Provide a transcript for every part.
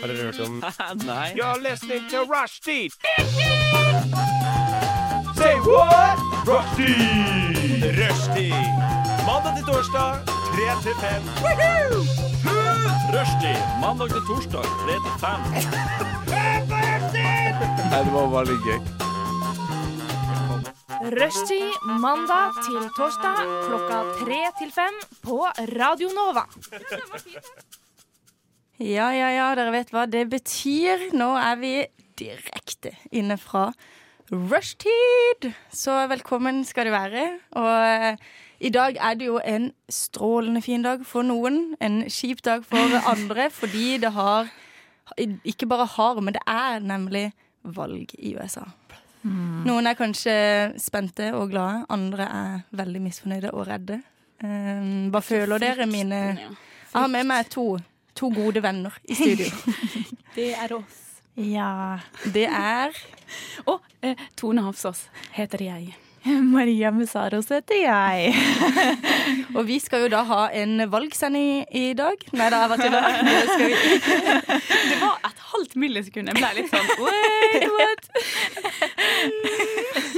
Har dere hørt om Nei. You're listening to Rushdie. Say what? Rushdie. Rushdie. Mandag til torsdag, 3 til 5. Rushdie mandag til torsdag 3 til 5. Nei, det var bare litt gøy. Rushtid mandag til torsdag klokka tre til fem på Radio Nova. Ja, ja, ja, dere vet hva det betyr. Nå er vi direkte inne fra rushtid. Så velkommen skal du være. Og eh, i dag er det jo en strålende fin dag for noen. En kjip dag for andre, fordi det har Ikke bare har, men det er nemlig valg i USA. Noen er kanskje spente og glade, andre er veldig misfornøyde og redde. Um, hva føler dere, mine Jeg har med meg to, to gode venner i studio. Det er oss. Ja. Det er Og eh, Tone Hafsås heter jeg. Maria Messaros heter jeg. Og vi skal jo da ha en valgsending i dag. Nei, da, jeg i dag. Det var et halvt millisekund. Jeg ble litt sånn wait, what?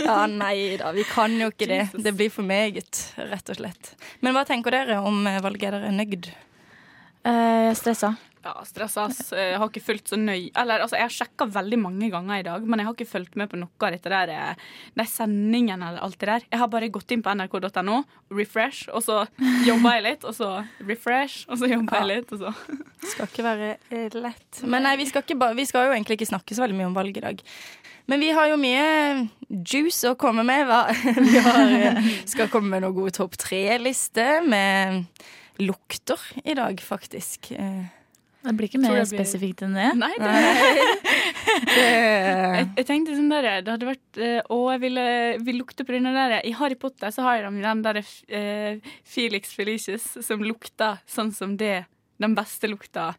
Ja, nei da, vi kan jo ikke det. Det blir for meget, rett og slett. Men hva tenker dere om valget? Er dere nøyd? Eh, jeg er stressa. Ja, stressa. Jeg har ikke fulgt så nøy Eller altså, jeg har sjekka veldig mange ganger i dag, men jeg har ikke fulgt med på noe av dette der eh, De sendingene eller alt det der. Jeg har bare gått inn på nrk.no, refresh, og så jobba jeg litt, og så refresh, og så jobba jeg litt, og så Skal ikke være eh, lett. Men nei, vi skal, ikke vi skal jo egentlig ikke snakke så veldig mye om valg i dag. Men vi har jo mye juice å komme med. Hva? Vi har, eh, skal komme med noen gode topp tre-liste med lukter i dag, faktisk. Eh, Det blir ikke mer blir- spesifikt enn det. Nei, det det, Jeg, jeg tenkte sånn der, det hadde vært eh, Å, jeg ville vil lukte på den der I Harry Potter så har de den der uh, Felix Felicius som lukter sånn som det Den beste lukta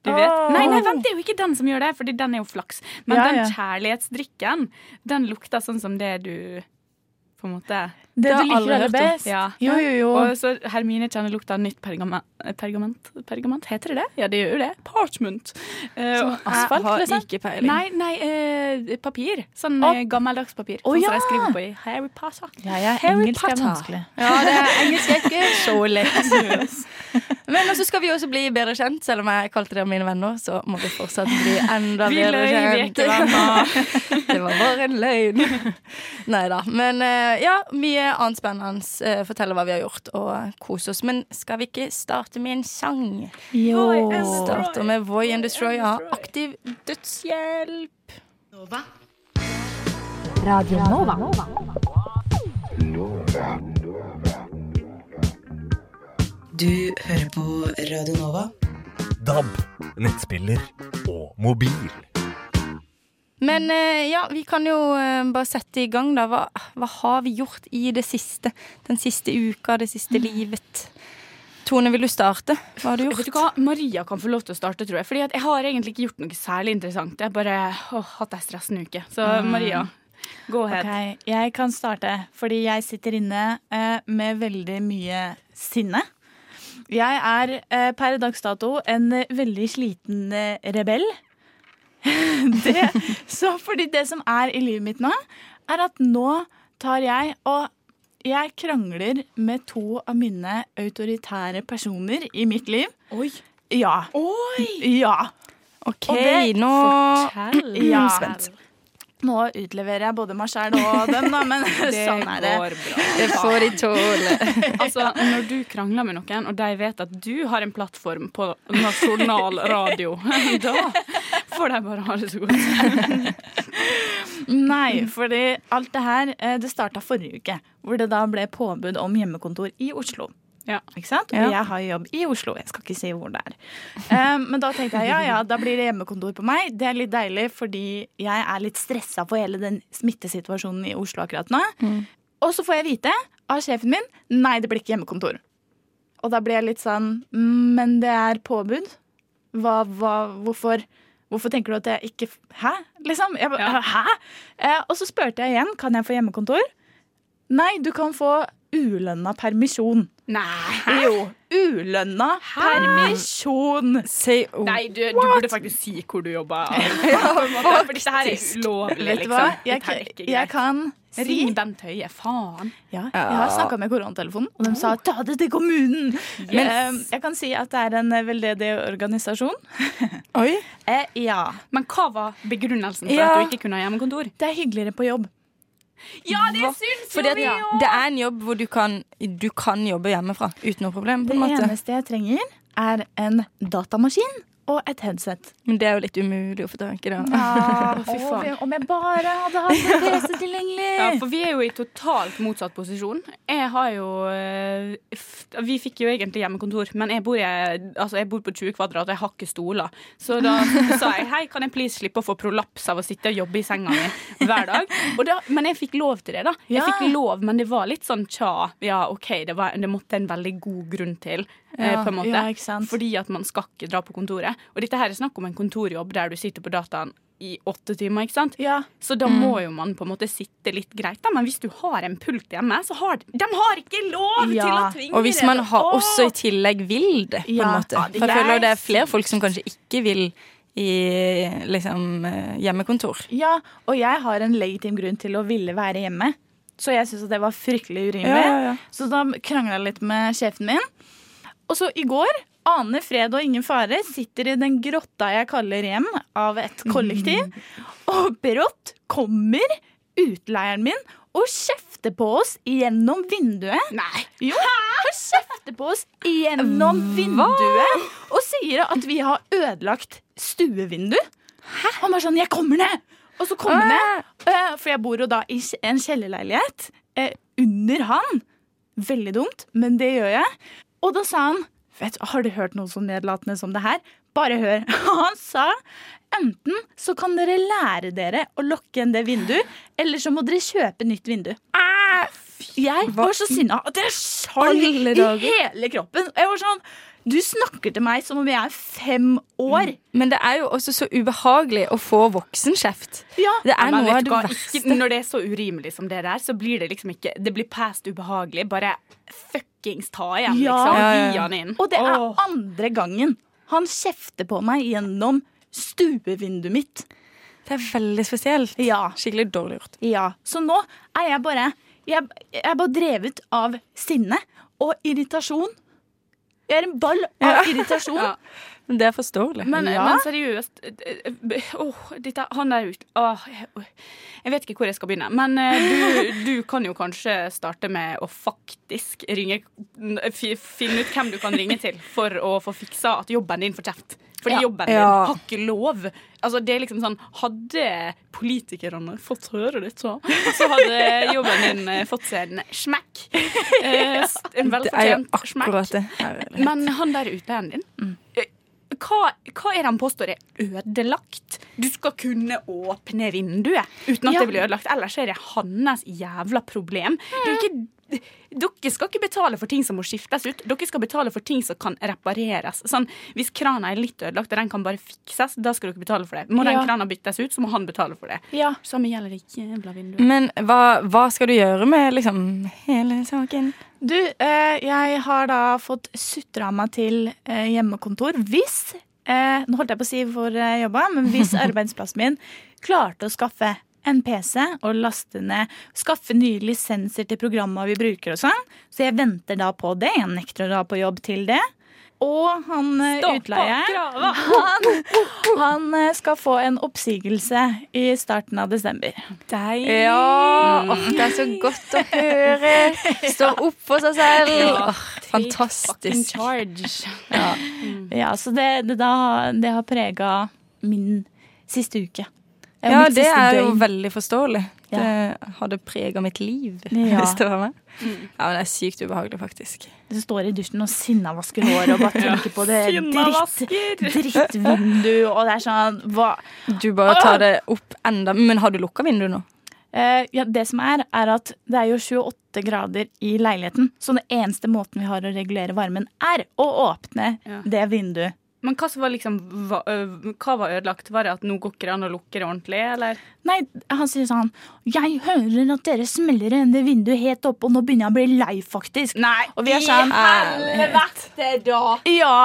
du vet. Oh. Nei, nei, vent, det er jo ikke den som gjør det, Fordi den er jo flaks. Men Ja, den ja. kjærlighetsdrikken, den lukter sånn som det du På en måte Det har du liker aller best. Ja. Jo, jo, jo. Og så Hermine kjenner lukta av nytt pergament. Pergament? pergament? Heter det det? Ja, det gjør jo det. Parchment. Uh, Som asfalt, har liksom? ikke peiling. Nei, nei uh, papir. Sånn eh, gammeldags papir. Oh, sånn som ja. jeg skriver på i Harry Potter. Ja, ja, Harry engelsk er Potter. vanskelig. Ja, det er engelsk er ikke så lett. Men også skal vi også bli bedre kjent. Selv om jeg kalte dere mine venner, så må vi fortsatt bli enda Vi bedre løy, vi kjent. Det var bare en løgn. Nei da. Men eh, ja, mye annet spennende. eh, Fortelle hva vi har gjort, og kose oss. Men skal vi ikke starte med en sang? Jo. Starter med Voy and Destroy av Aktiv Dødshjelp. Nova. Radio Nova Nova. Du hører på Radio Nova. DAB, nettspiller og mobil. Men eh, ja, vi kan jo eh, bare sette i gang, da. Hva, hva har vi gjort i det siste? Den siste uka, det siste livet? Tone, vil du starte? Hva har du Vet du gjort? hva? Maria kan få lov til å starte, tror jeg. Fordi jeg har egentlig ikke gjort noe særlig interessant. Jeg har bare åh, hatt ei stressende uke. Så Maria, gå ahead. Okay, jeg kan starte, fordi jeg sitter inne eh, med veldig mye sinne. Jeg er eh, per dags dato en eh, veldig sliten eh, rebell. det, så fordi det som er i livet mitt nå, er at nå tar jeg og jeg krangler med to av mine autoritære personer i mitt liv. Oi. Ja. Oi. Ja. OK, Og det- nå Fortell. Ja. Spent. Nå utleverer jeg både meg sjæl og dem, da, men Det sånn er det. går bra. Det får de tåle. Altså, når du krangler med noen, og de vet at du har en plattform på nasjonal radio, da får de bare ha det så godt. Nei, fordi alt det her eh, Det starta forrige uke, hvor det da ble påbud om hjemmekontor i Oslo. Ja. Ikke sant? Og jeg har jobb i Oslo. Jeg skal ikke si hvor det er. Um, men da tenkte jeg ja, ja, da blir det hjemmekontor på meg. Det er litt deilig, fordi jeg er litt stressa for hele den smittesituasjonen i Oslo akkurat nå. Og så får jeg vite av sjefen min nei, det blir ikke hjemmekontor. Og da blir jeg litt sånn «Mm, Men det er påbud. Hva, hva, hvorfor, hvorfor tenker du at jeg ikke Hæ? Liksom. Jeg, Ja. Hæ? Eh, og så spurte jeg igjen kan jeg få hjemmekontor. Nei, du kan få ulønna permisjon. Nei. Jo, ulønna permisjon. Say oh. Nei, du, du burde faktisk si hvor du jobber. For dette her er ulovlig, Vet du liksom. hva? Jeg, her er jeg kan si Ring Bent Høie, faen. ja, Jeg har snakka med koronatelefonen, og de sa ta det til kommunen. Men jeg kan si at det er en veldedig organisasjon. Oi. Eh, ja. Men hva var begrunnelsen for Ja. at du ikke kunne ha hjemmekontor? Det er hyggeligere på jobb. Ja, det syns jo vi òg! det er en jobb hvor du kan, du kan jobbe hjemmefra uten noe problem. på Det en måte. eneste jeg trenger, er en datamaskin og et headset. Men det er jo litt umulig å få tak i. da. fy faen. Om jeg bare hadde hatt en PC tilgjengelig! Ja, for vi er jo i totalt motsatt posisjon. Jeg har jo eh, f- Vi fikk jo egentlig hjemmekontor, men jeg bor, i, altså jeg bor på 20 kvadrat, og jeg har ikke stoler. Så da sa jeg hei, kan jeg please slippe å få prolaps av å sitte og jobbe i senga mi hver dag? Og da, men jeg fikk lov til det, da. Jeg Ja. fikk lov, men det var litt sånn tja. Ja, OK, det, var, det måtte en veldig god grunn til, Ja, på en måte. ja. Fordi at man skal ikke dra på kontoret. Og dette her er snakk om en kontorjobb der du sitter på dataen i åtte timer, ikke sant? Ja. Så da må jo man på en måte sitte litt greit. Da. Men hvis du har en pult hjemme, så har de har ikke lov Ja. til å tvinge Og hvis man har, også i tillegg vil det, på en måte. For jeg er føler det er flere folk som kanskje ikke vil i liksom eh, hjemmekontor. ja, og jeg har en legitim grunn til å ville være hjemme. Så jeg syns det var fryktelig urimelig. Ja, ja, ja. Så da krangla jeg litt med sjefen min. Og så i går, ane fred og ingen fare, sitter i den grotta jeg kaller hjem av et kollektiv. Og brått kommer utleieren min og kjefter på oss gjennom vinduet. Nei. Jo, han kjefter på oss gjennom vinduet og sier at vi har ødelagt stuevindu. Han bare sånn 'Jeg kommer ned!' Og så kommer han ned. eh, For jeg bor jo da i en kjellerleilighet eh, under han. Veldig dumt, men det gjør jeg. Og da sa han vet, Har du hørt noe så nedlatende som det her? Bare hør. Og Han sa enten så kan dere lære dere å lokke igjen det vinduet, eller så må dere kjøpe nytt vindu. Jeg var så sinna at jeg skjalv i hele kroppen. Jeg var sånn Du snakker til meg som om jeg er fem år. Men det er jo også så ubehagelig å få voksenkjeft. Ja. Det er noe av det hva? verste. Ikke, når det er så urimelig som det der, så blir det liksom ikke Det blir past ubehagelig. Bare fuckings ta igjen, Ja. liksom. Ja, ja, Gi han inn. Og det er andre gangen han kjefter på meg gjennom stuevinduet mitt. Det er veldig spesielt. Ja. Skikkelig dårlig gjort. Ja, Så nå er jeg bare Jeg, jeg er bare drevet av sinne og irritasjon. Jeg er en ball av irritasjon. Ja. Men det er forståelig. Men, Ja. men seriøst åh, dette, Han der ute åh, jeg, jeg vet ikke hvor jeg skal begynne. Men eh, du, du kan jo kanskje starte med å faktisk ringe Finne ut hvem du kan ringe til for å få fiksa at jobben din får kjeft. Fordi Ja. jobben din Ja. har ikke lov. Altså, det er liksom sånn Hadde politikerne fått høre dette, så hadde jobben din eh, fått seg en smekk. Eh, en er velfortjent smekk. Men han der utleieren din eh, hva, hva er det han påstår er ødelagt? Du skal kunne åpne vinduet uten at Ja. det blir ødelagt. Ellers er det hans jævla problem. Det er ikke, dere skal ikke betale for ting som må skiftes ut. Dere skal betale for ting som kan repareres. Sånn, hvis krana er litt ødelagt og den kan bare fikses, da skal dere betale for det. Må Ja. den krana byttes ut, så må han betale for det. Ja. Samme gjelder det jævla vinduet. Men hva, hva skal du gjøre med liksom hele saken? Du, eh, jeg har da fått sutra meg til eh, hjemmekontor hvis eh, Nå holdt jeg på å si hvor jeg jobba, men hvis arbeidsplassen min klarte å skaffe en PC og laste ned Skaffe nye lisenser til programmer vi bruker og sånn. Så jeg venter da på det. Jeg nekter å dra på jobb til det. Og han eh, utleieren han, han eh, skal få en oppsigelse i starten av desember. Deilig. Ja, åh, det er så godt å høre. Stå opp for seg selv. Åh, fantastisk. Ja. Ja, så det, det, da, det har prega min siste uke. Ja, det er jo veldig forståelig. Det hadde prega mitt liv Ja. hvis det var meg. Ja, men det er sykt ubehagelig, faktisk. Du står i dusjen og sinnavasker håret og bare tenker på det dritt, drittvinduet, og det er sånn hva Du bare tar det opp enda Men har du lukka vinduet nå? Uh, ja, Det som er, er at det er jo 28 grader i leiligheten. Så den eneste måten vi har å regulere varmen, er å åpne Ja. det vinduet Men hva som var liksom hva, øh, hva var ødelagt? Var det at nå går ikke det an å lukke det ordentlig, eller? Nei, han sier sånn Jeg hører at dere smeller igjen det vinduet helt opp, og nå begynner jeg å bli lei, faktisk. Nei, Og vi er sånn helvete, da! Ja.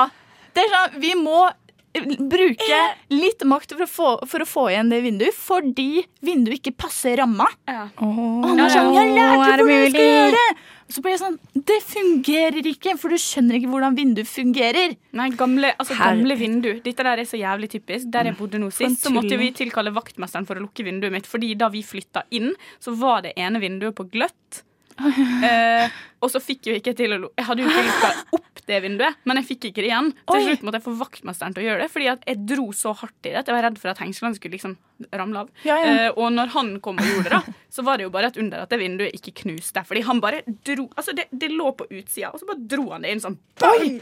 Det er sånn, vi må eh, bruke litt makt for å, få, for å få igjen det vinduet, fordi vinduet ikke passer ramma. Ja. Og han er sånn, jeg lærte hvordan jeg skal gjøre det! Så ble jeg sånn, det fungerer ikke, for du skjønner ikke hvordan vinduet fungerer. Nei, gamle, altså, gamle vindu. Dette der er så jævlig typisk. Der jeg bodde nå sist, så måtte vi tilkalle vaktmesteren for å lukke vinduet mitt. Fordi da vi flytta inn, så var det ene vinduet på gløtt. Eh, og så fikk jo ikke jeg til å lu- Jeg hadde jo ikke lukka opp det vinduet, men jeg fikk ikke det igjen. Til slutt måtte jeg få vaktmesteren til å gjøre det, fordi at jeg dro så hardt i det at jeg var redd for at hengslene skulle liksom ramle av. Ja, ja. Eh, og når han kom og gjorde det, da, så var det jo bare et under at det vinduet ikke knuste. Fordi han bare dro Altså, det, det lå på utsida, og så bare dro han det inn sånn. Bang!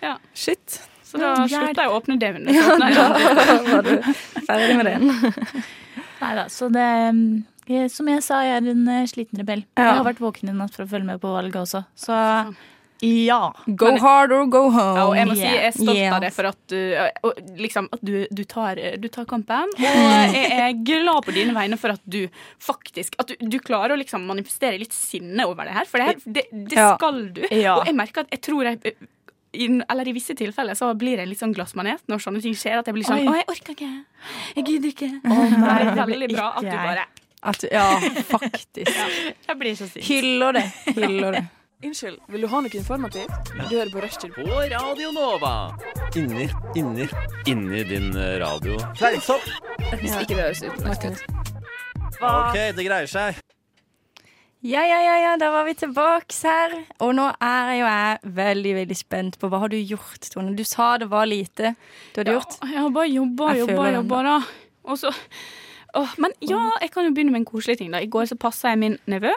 Ja. Shit. Så da slutta jeg å åpne det vinduet. Ja, Da var du ferdig med det. Nei da, så det eh, Som jeg sa, jeg er en eh, sliten rebell. Ja. Jeg har vært våken i natt for å følge med på valget også, så ja. Go hard or go home. Ja, og jeg må si jeg er stolt Yeah. av deg for at du, og liksom, at du, du, tar, du tar kampen. Og jeg er glad på dine vegne for at du faktisk At du, du klarer å liksom manifestere litt sinne over det her. For det, her, det, det Ja. skal du. Ja. Og jeg merker at jeg tror jeg i, eller i visse tilfeller så blir jeg litt sånn glassmanet når sånne ting skjer. At jeg blir sånn Oi. Å, jeg orker ikke. Jeg gidder ikke. Oh, det nei, er veldig bra at du bare At, ja, faktisk. Jeg blir så sint. Hyller det. Hyller det. Unnskyld, vil du ha noe informativt? Du hører på Rushtid. På Radio Nova. Inni, inni. Inni din eh, radio. Fleinsopp. Hvis ikke det høres utenlandsk ut. OK, det greier seg. Ja, ja, ja, ja, da var vi tilbake her. Og nå er jo jeg veldig, veldig spent på hva har du gjort, Tone. Du sa det var lite du hadde gjort. Jeg har bare jobba, Jeg jobba, jobba, da. Og så Åh, Men ja, jeg kan jo begynne med en koselig ting. da I går så passa jeg min nevø.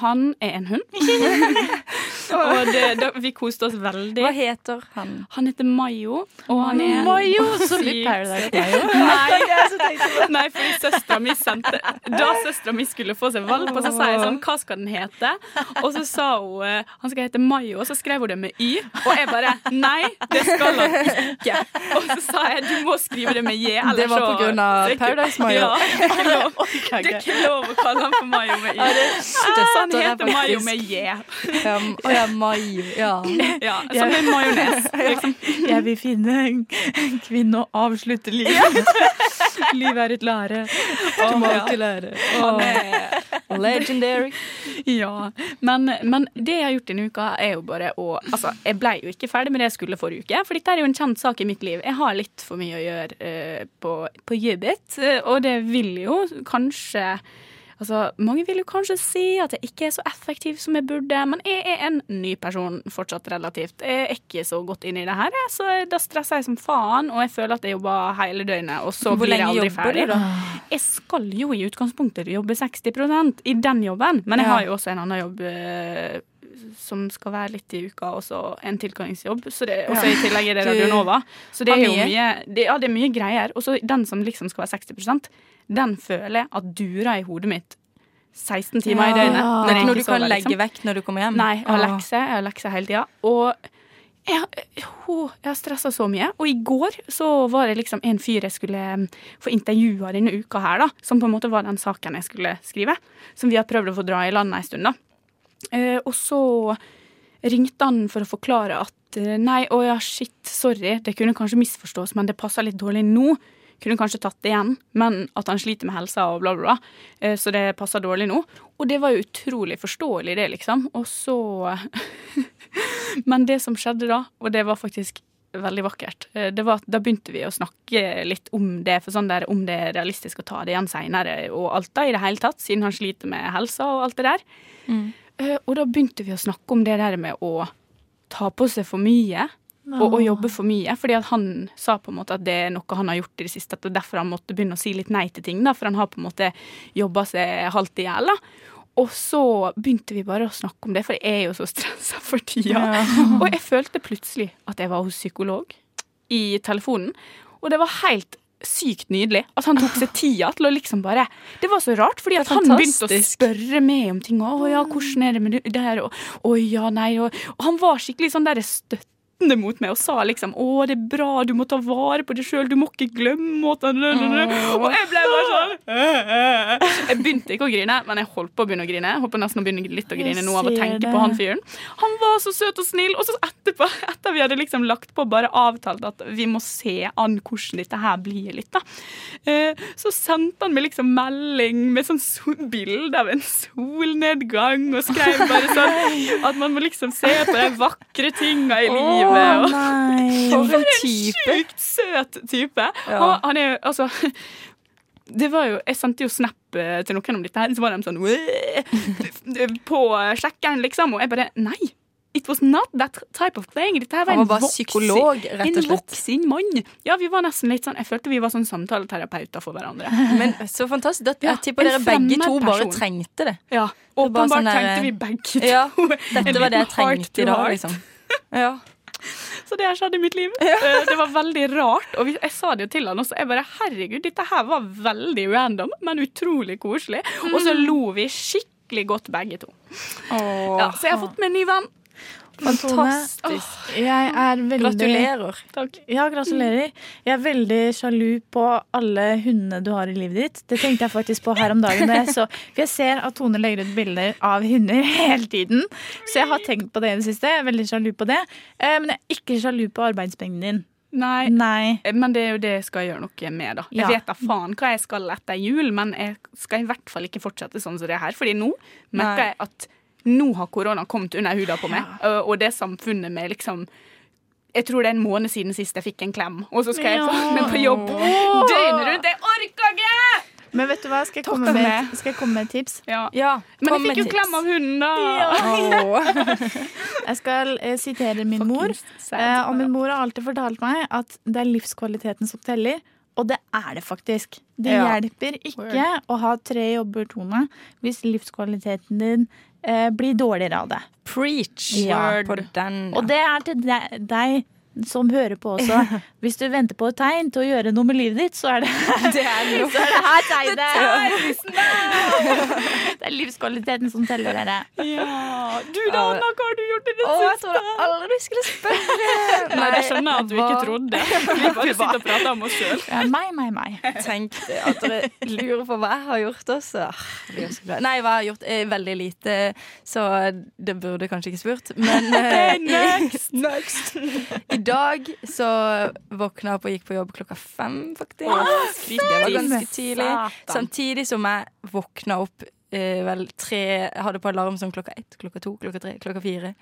Han er en hund. og det, det, vi koste oss veldig. Hva heter han? Han heter Mayo, og han er Mayo, så litt Paradise Mayo. Nei, nei fordi søstera mi sendte Da søstera mi skulle få seg valp, og så sa jeg sånn Hva skal den hete? Og så sa hun eh, han skal hete Mayo, og så skrev hun det med Y. Og jeg bare Nei, det skal han ikke. Og så sa jeg du må skrive det med J. Det var på grunn av det Paradise Mayo. Ja, det er ikke lov. Det å kalle han for Mayo med Y. Så han støtter jeg heter Mayo med J. Ja, Å ja, Ja. Ja, som en majones. Liksom. Jeg vil finne en kvinne å avslutte livet. Livet er et lære. Du må alltid lære. Legendary. Ja, men, men det jeg har gjort denne uka, er jo bare å Altså, jeg ble jo ikke ferdig med det jeg skulle forrige uke, for dette er jo en kjent sak i mitt liv. Jeg har litt for mye å gjøre uh, på, på jobbet, eh, og det vil jo kanskje Altså, Mange vil jo kanskje si at jeg ikke er så effektiv som jeg burde, men jeg er en ny person fortsatt relativt. Jeg er ikke så godt inn i det her, så da stresser jeg som faen, og jeg føler at jeg jobber hele døgnet, og så Hvor blir jeg lenge aldri jobber ferdig. du, da? Jeg skal jo i utgangspunktet jobbe 60% i den jobben, men jeg har jo også en annen jobb eh, som skal være litt i uka, og så en tilkallingsjobb. Så det, også I tillegg er det Radionova. Radio Nova. Så det er jo mye det, Ja, det er mye greier. Og så den som liksom skal være 60 den føler jeg at durer i hodet mitt 16 timer i døgnet. Det er ikke noe du kan legge liksom. vekk når du kommer hjem? Nei, jeg har Åh. lekser. Jeg har lekser hele tida. Og jeg, jeg har stressa så mye. Og i går så var det liksom en fyr jeg skulle um, få intervjua denne uka her, da. Som på en måte var den saken jeg skulle skrive. Som vi har prøvd å få dra i land ei stund, da. Eh, og så ringte han for å forklare at eh, nei, å ja, shit, sorry, det kunne kanskje misforstås, men det passer litt dårlig nå. Kunne kanskje tatt det igjen, men at han sliter med helsa og bla, bla, bla. Eh, Så det passer dårlig nå. Og det var jo utrolig forståelig, det, liksom. Og så Men det som skjedde da, og det var faktisk veldig vakkert, eh, det var at da begynte vi å snakke litt om det, for sånn der, om det er realistisk å ta det igjen seinere og alt da, i det hele tatt, siden han sliter med helsa og alt det der. Mm. Og da begynte vi å snakke om det der med å ta på seg for mye. Og, og jobbe for mye. Fordi at han sa på en måte at det er noe han har gjort i det siste. At det er derfor han måtte begynne å si litt nei til ting. da, For han har på en måte jobba seg halvt i hjel. Og så begynte vi bare å snakke om det, for jeg er jo så stressa for tida. Og jeg følte plutselig at jeg var hos psykolog i telefonen. Og det var helt sykt nydelig at han tok seg tida til å liksom bare Det var så rart, fordi at han begynte å spørre meg om ting. 'Å ja, hvordan er det med det der?' Og 'Å ja, nei' og, og han var skikkelig sånn der støttende mot meg og sa liksom 'Å, det er bra, du må ta vare på deg sjøl, du må ikke glemme Og jeg ble bare sånn Jeg begynte ikke å grine, men jeg holdt på å begynne å grine. Jeg holdt på nesten å begynne litt å grine nå av å tenke det. på han fyren. Han var så søt og snill, og så etterpå, etter vi hadde liksom lagt på, bare avtalt at vi må se an hvordan dette her blir litt, da. Eh, Så sendte han meg liksom melding med sånn bilde av en solnedgang, og skrev bare sånn at man må liksom se på de vakre tinga i livet. Og nei. For en sjukt søt type. Ja. Han, han er jo altså det var jo, Jeg sendte jo snap eh, til noen om dette, her, så var de sånn På sjekkeren, liksom. Og jeg bare Nei! It was not that type of thing. Dette her var, var en voksen- psykolog, og En voksen mann. Ja, vi var nesten litt sånn Jeg følte vi var sånn samtaleterapeuter for hverandre. Men så fantastisk. Det, Jeg tipper ja, dere begge to person. bare trengte det. Ja, Åpenbart sånn trengte vi begge to. Ja, Dette var det jeg trengte i dag, liksom. Ja. Så det har skjedd i mitt liv. Eh, Det var veldig rart. Og jeg sa det jo til han også. Jeg bare, herregud, dette her var veldig random, men utrolig koselig. Og så lo vi skikkelig godt begge to. Ja, så jeg har fått meg en ny venn. Fantastisk. Jeg er veldig Gratulerer. Takk. Ja, gratulerer. Jeg er veldig sjalu på alle hundene du har i livet ditt. Det tenkte jeg faktisk på her om dagen. jeg så, for jeg ser at Tone legger ut bilder av hunder hele tiden. Så jeg har tenkt på det i det siste. Jeg er veldig sjalu på det. Eh, Men jeg er ikke sjalu på arbeidsmengden din. Nei, Nei. men det er jo det jeg skal gjøre noe med, da. Jeg Ja. vet da faen hva jeg skal etter jul, men jeg skal i hvert fall ikke fortsette sånn som det er her. Fordi nå merker jeg at nå har korona kommet under huda på meg, og- og det samfunnet med liksom jeg tror det er en måned siden sist jeg fikk en klem, og så skal jeg Ja. få meg på jobb døgnet rundt. Jeg orker ikke! Men vet du hva, skal jeg komme med, skal jeg komme med et tips? Ja. Ja, Men kom jeg fikk jo tips. klem av hunden, da. Åh. Jeg skal eh, sitere min mor. Eh, og min mor har alltid fortalt meg at det er livskvaliteten som teller. Og det er det faktisk. Det Ja. hjelper ikke å ha tre jobber, Tone, hvis livskvaliteten din eh, blir dårligere av det. Preach Ja. Og det er til deg som hører på også. Hvis du venter på et tegn til å gjøre noe med livet ditt, så er det, Det er så er det her tegnet. Det er livskvaliteten som teller, dere. Ja. Du da, Anna, hva har du gjort i det Å, jeg siste? trodde aldri du skulle spørre. Nei, det skjønner jeg at du ikke trodde. Vi bare sitter og prater om oss sjøl. Ja, meg, meg, meg. Tenk at dere lurer på hva jeg har gjort også. Nei, hva jeg har gjort er veldig lite, så det burde kanskje ikke spurt. Men eh, Next. I, next. Dag så våkna jeg opp og gikk på jobb klokka fem, faktisk. det var ganske tidlig. Samtidig som jeg våkna opp eh, vel tre Jeg hadde på alarm som klokka ett, klokka to, klokka tre, klokka fire.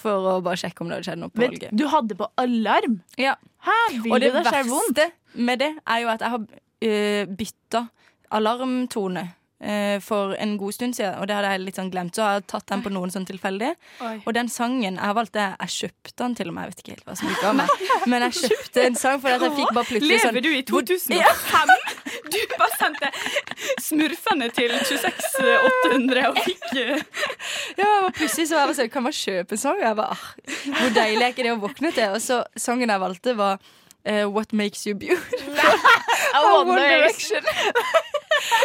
For å bare sjekke om det hadde skjedd noe på Vet, valget. du hadde på alarm? Ja. Hæ, vil Og det det verste med det er jo at jeg har uh, bytta alarmtone eh, for en god stund siden, og det hadde jeg litt sånn glemt. Så har jeg tatt den på noen sånn tilfeldig. Og den sangen jeg har valgt det, jeg kjøpte den til og med. Jeg vet ikke helt hva som gikk av meg. Men jeg kjøpte en sang fordi jeg fikk bare plutselig sånn Lever du i 2005? Du bare sendte smurfene til 26800 og fikk eh, Ja, og plutselig så var jeg sånn, kan man kjøpe en sang? Og jeg bare, ah, hvor deilig er ikke det å våkne til? Og så sangen jeg valgte var uh, What Makes You Beautiful av One Direction.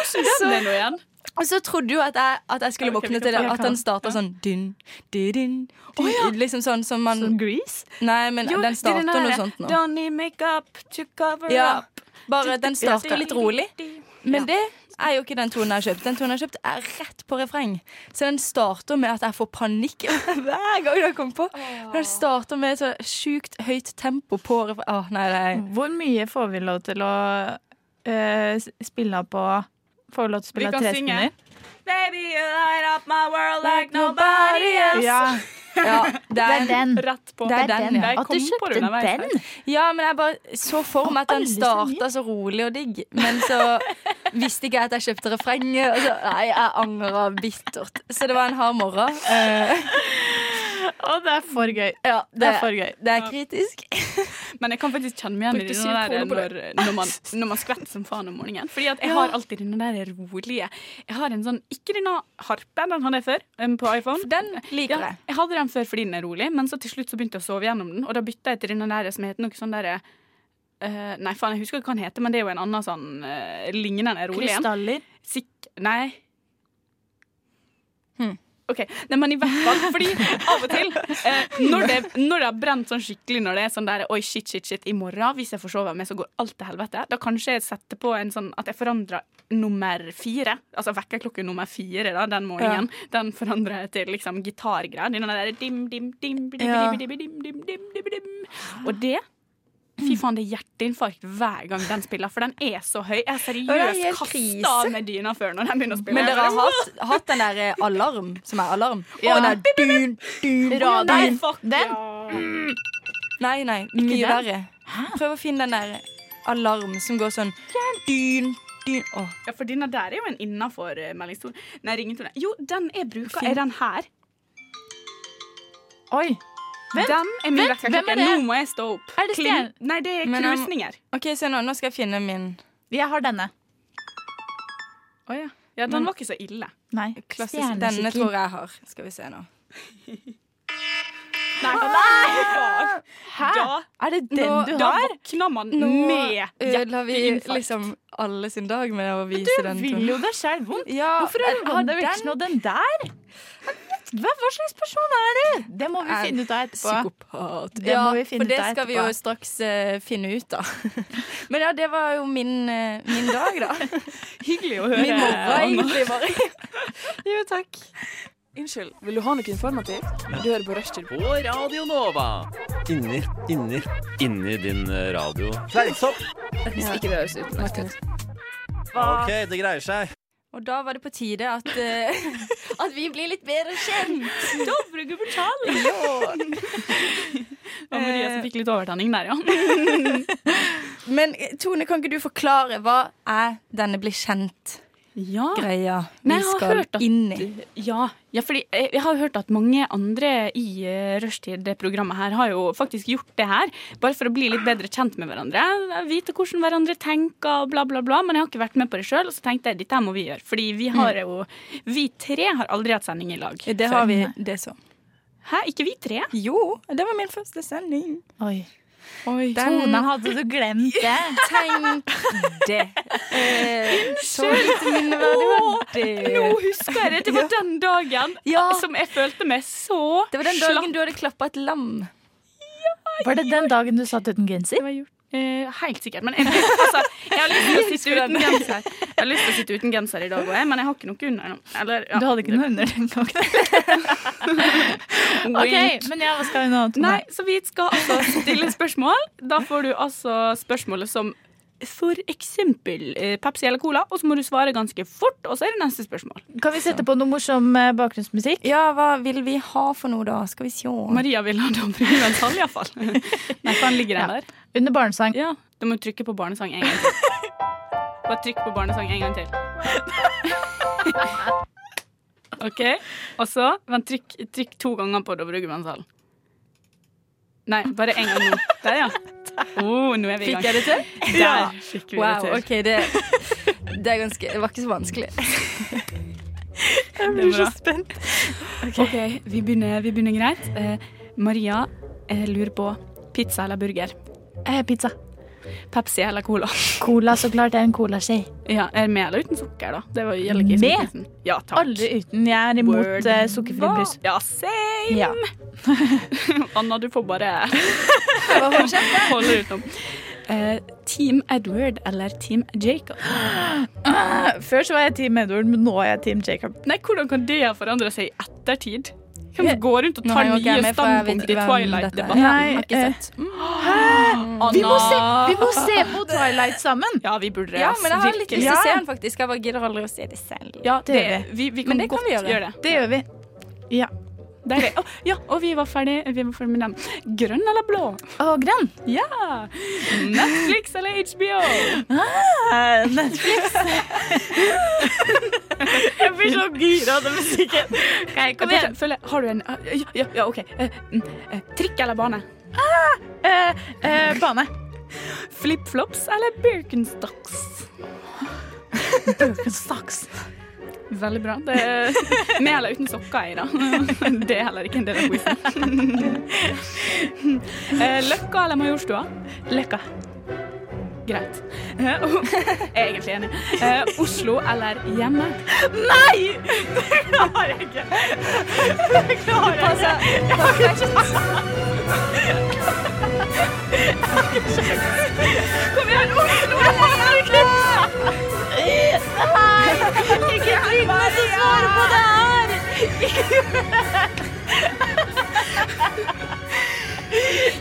Så det nå igjen. Og så trodde jo at jeg, at jeg skulle våkne til det, at den starta sånn dun, dun, dun, ja. Liksom sånn som man Som Grease? Nei, men den starter noe sånt nå. Don't need makeup to cover Ja, up. bare den starter litt rolig. Men det er jo ikke den tonen jeg har kjøpt. Den tonen jeg har kjøpt er rett på refreng. Så den starter med at jeg får panikk hver gang den kommer på. Den starter med et så sjukt høyt tempo på refreng. Oh, nei, nei. Hvor mye får vi lov til å eh, spille på Får vi lov til å spille tre sekunder? Baby, you light up my world like nobody else. Ja, Ja, det er den. Rett på. Det er den, ja. At du det kjøpte den? den. Ja, men jeg bare så for meg at den starta så rolig og digg. Men så visste ikke jeg at jeg kjøpte refrenget. Nei, jeg angra bittert. Så det var en hard morgen. Eh, Å, det er for gøy. ja, Det er for gøy. det er kritisk. Men jeg kan faktisk kjenne meg igjen i det der når, når, man, når man skvetter som faen om morgenen. Fordi at jeg har alltid den der rolige Jeg har en sånn Ikke denne harpe, den hadde jeg før på iPhone. Den liker Ja, jeg. jeg hadde den før fordi den er rolig, men så til slutt så begynte jeg å sove gjennom den. Og da bytta jeg til den der som heter noe sånn derre Uh, Nei, faen, jeg husker ikke hva den heter, men det er jo en annen sånn uh, lignende rolig en. Krystaller. Sikk... Nei. Hmm. OK. Nei, men i hvert fall, fordi av og til eh, når, det, når det har brent sånn skikkelig, når det er sånn der Oi, shit, shit, shit, i morgen, hvis jeg forsover meg, så går alt til helvete. Da kanskje jeg setter på en sånn at jeg forandrer nummer fire. Altså vekkerklokke nummer fire da, den morgenen. Den forandrer jeg til liksom gitargreier. Den der dim, dim, dim, dim, Ja. dim, dim, dim, dim, dim, dim, dim. Og det Fy faen, det er hjerteinfarkt hver gang den spiller, for den er så høy. Jeg er seriøst kasta av med dyna før når den begynner å spille. Men dere har hatt, hatt den der eh, alarm, som er alarm? Ja. Og den er dun, dun, dun. Nei, fuck Den? ja. Nei, nei, mye verre. Prøv å finne den der alarm som går sånn dun, dun. Oh. Ja, for denne der er jo en innafor meldingstone. Nei, ringetone. Jo, den jeg bruker, er den her. Oi. Vent, den er min vent, hvem vekkerklokke. er det? Nå må jeg stå opp. Er det Kling-? Nei, det er Men, um, krusninger. OK, se nå. Nå skal jeg finne min Jeg har denne. Å ja. ja, den var ikke så ille. Nei. klassiske. Denne tror jeg har. Skal vi se nå. Nei, nei! Hæ? Da, Er det den Nå- du da har? våkner man Nå med ødela vi hjerteinfarkt. liksom alle sin dag med å vise den. Du vil jo deg selv vondt. Ja, Hvorfor har jeg du ikke vekk den? nå den der? Hva, hva slags person er du? Det må vi Er finne ut av etterpå. Psykopat. Det ja, må vi finne for det ut av skal vi jo straks uh, finne ut av. Men ja, det var jo min, uh, min dag, da. Hyggelig å høre. Min morgen, egentlig, bare. jo, takk. Unnskyld, vil du ha noe informativt? Du hører på Rushtid. På Radio Nova. Inni, inni. Inni din eh, radio. Fleisopp. Hvis ikke det høres ut. OK, det greier seg. Og da var det på tide at, uh, at vi blir litt bedre kjent. Dovregubben Charlie. var Maria som fikk litt overtenning der, ja. Men eh, Tone, kan ikke du forklare hva er denne bli kjent-greia Ja. vi Nei, skal at- inn i? Ja, ja fordi jeg, jeg har hørt at mange andre i uh, Rushtid, det programmet her, har jo faktisk gjort det her. Bare for å bli litt bedre kjent med hverandre. Vite hvordan hverandre tenker og bla, bla, bla. Men jeg har ikke vært med på det sjøl, og så tenkte jeg dette må vi gjøre. Fordi vi har jo Vi tre har aldri hatt sending i lag. Det før. har vi, det så. Hæ, ikke vi tre? Jo, det var min første sending. Oi. Oi. Tone, hadde du glemt det? Tenk det. Eh, så lite minneverdig var det. Nå husker jeg det! Det var den dagen Ja. som jeg følte meg så slapp. Det var den dagen du hadde klappa et lam. Var det den dagen du satt uten genser? Det var gjort. Eh, helt sikkert. Men jeg, altså, jeg har Jeg har lyst til å sitte uten genser i dag òg, men jeg har ikke noe under. Eller, ja. Du hadde ikke noe under den gangen? OK, men ja, hva skal vi nå? Nei, så vi skal altså stille spørsmål. Da får du altså spørsmålet som for eksempel eh, Pepsi eller Cola, og så må du svare ganske fort, og så er det neste spørsmål. Kan vi sette på noe morsom eh, bakgrunnsmusikk? Ja, hva vil vi ha for noe, da? Skal vi se. Maria vil ha Dobregrønns hall, iallfall. Nei, for han ligger den der. Under barnesang. Ja, Du må trykke på barnesang en gang til. Bare trykk på barnesang en gang til. OK, og så vent, trykk, trykk to ganger på Dovregubbens hall. Nei, bare en gang nå. Der, ja. Oh, nå er vi i gang. Fikk jeg det til? Der fikk vi Wow, det til. ok, det, det er ganske Det var ikke så vanskelig. Jeg blir så spent. OK, vi begynner, vi begynner greit. Eh, Maria eh, lurer på pizza eller burger. Eh, pizza. Pepsi eller Cola. Cola, så klart det er en colaskje. Ja, er Med eller uten sukker, da? Det var- gjelder Med? Ja, takk. Aldri uten. Jeg er imot Word. eh, sukkerfri brus. Ja, same! Ja. Anna, du får bare holde utenom. Eh, Team Edward eller Team Jacob? Ah, Før så var jeg Team Edward, men nå er jeg Team Jacob. Nei, Hvordan kan det forandre seg i ettertid? Hvem som går rundt og tar nye standpunkt i. Twilight-debatten? Nei, ikke eh. Anna! Vi må, se, vi må se på Twilight sammen! Ja, vi burde Ja, men jeg har litt lyst til å se den, faktisk. Jeg bare gidder aldri å se det selv. Ja, Det det, vi, vi kan Men det kan vi gjøre. gjøre det. Det gjør vi. Ja. Deilig. Oh, ja, og vi var ferdig, vi var ferdig med den. Grønn eller blå? Og grønn. Ja! Netflix eller HBO? Ah, Netflix. jeg blir så gira av den musikken. Okay, kom igjen. Føler, har du en Ja, ja, ja OK. Eh, mm, eh, trikk eller bane? Eh, eh, bane. Flipflops eller Birkenstocks? Birkenstocks. Veldig bra. Det er med eller uten sokker i, da. Det er heller ikke en del av quizen. Eh, Løkka eller Majorstua? Løkka. greit. Eh, jeg er egentlig enig. Eh, Oslo eller hjemme? Nei! Det klarer jeg ikke. Det klarer jeg ikke. Sjans. Kom igjen, Oslo! Nei! Ikke tving meg til å svare på det her!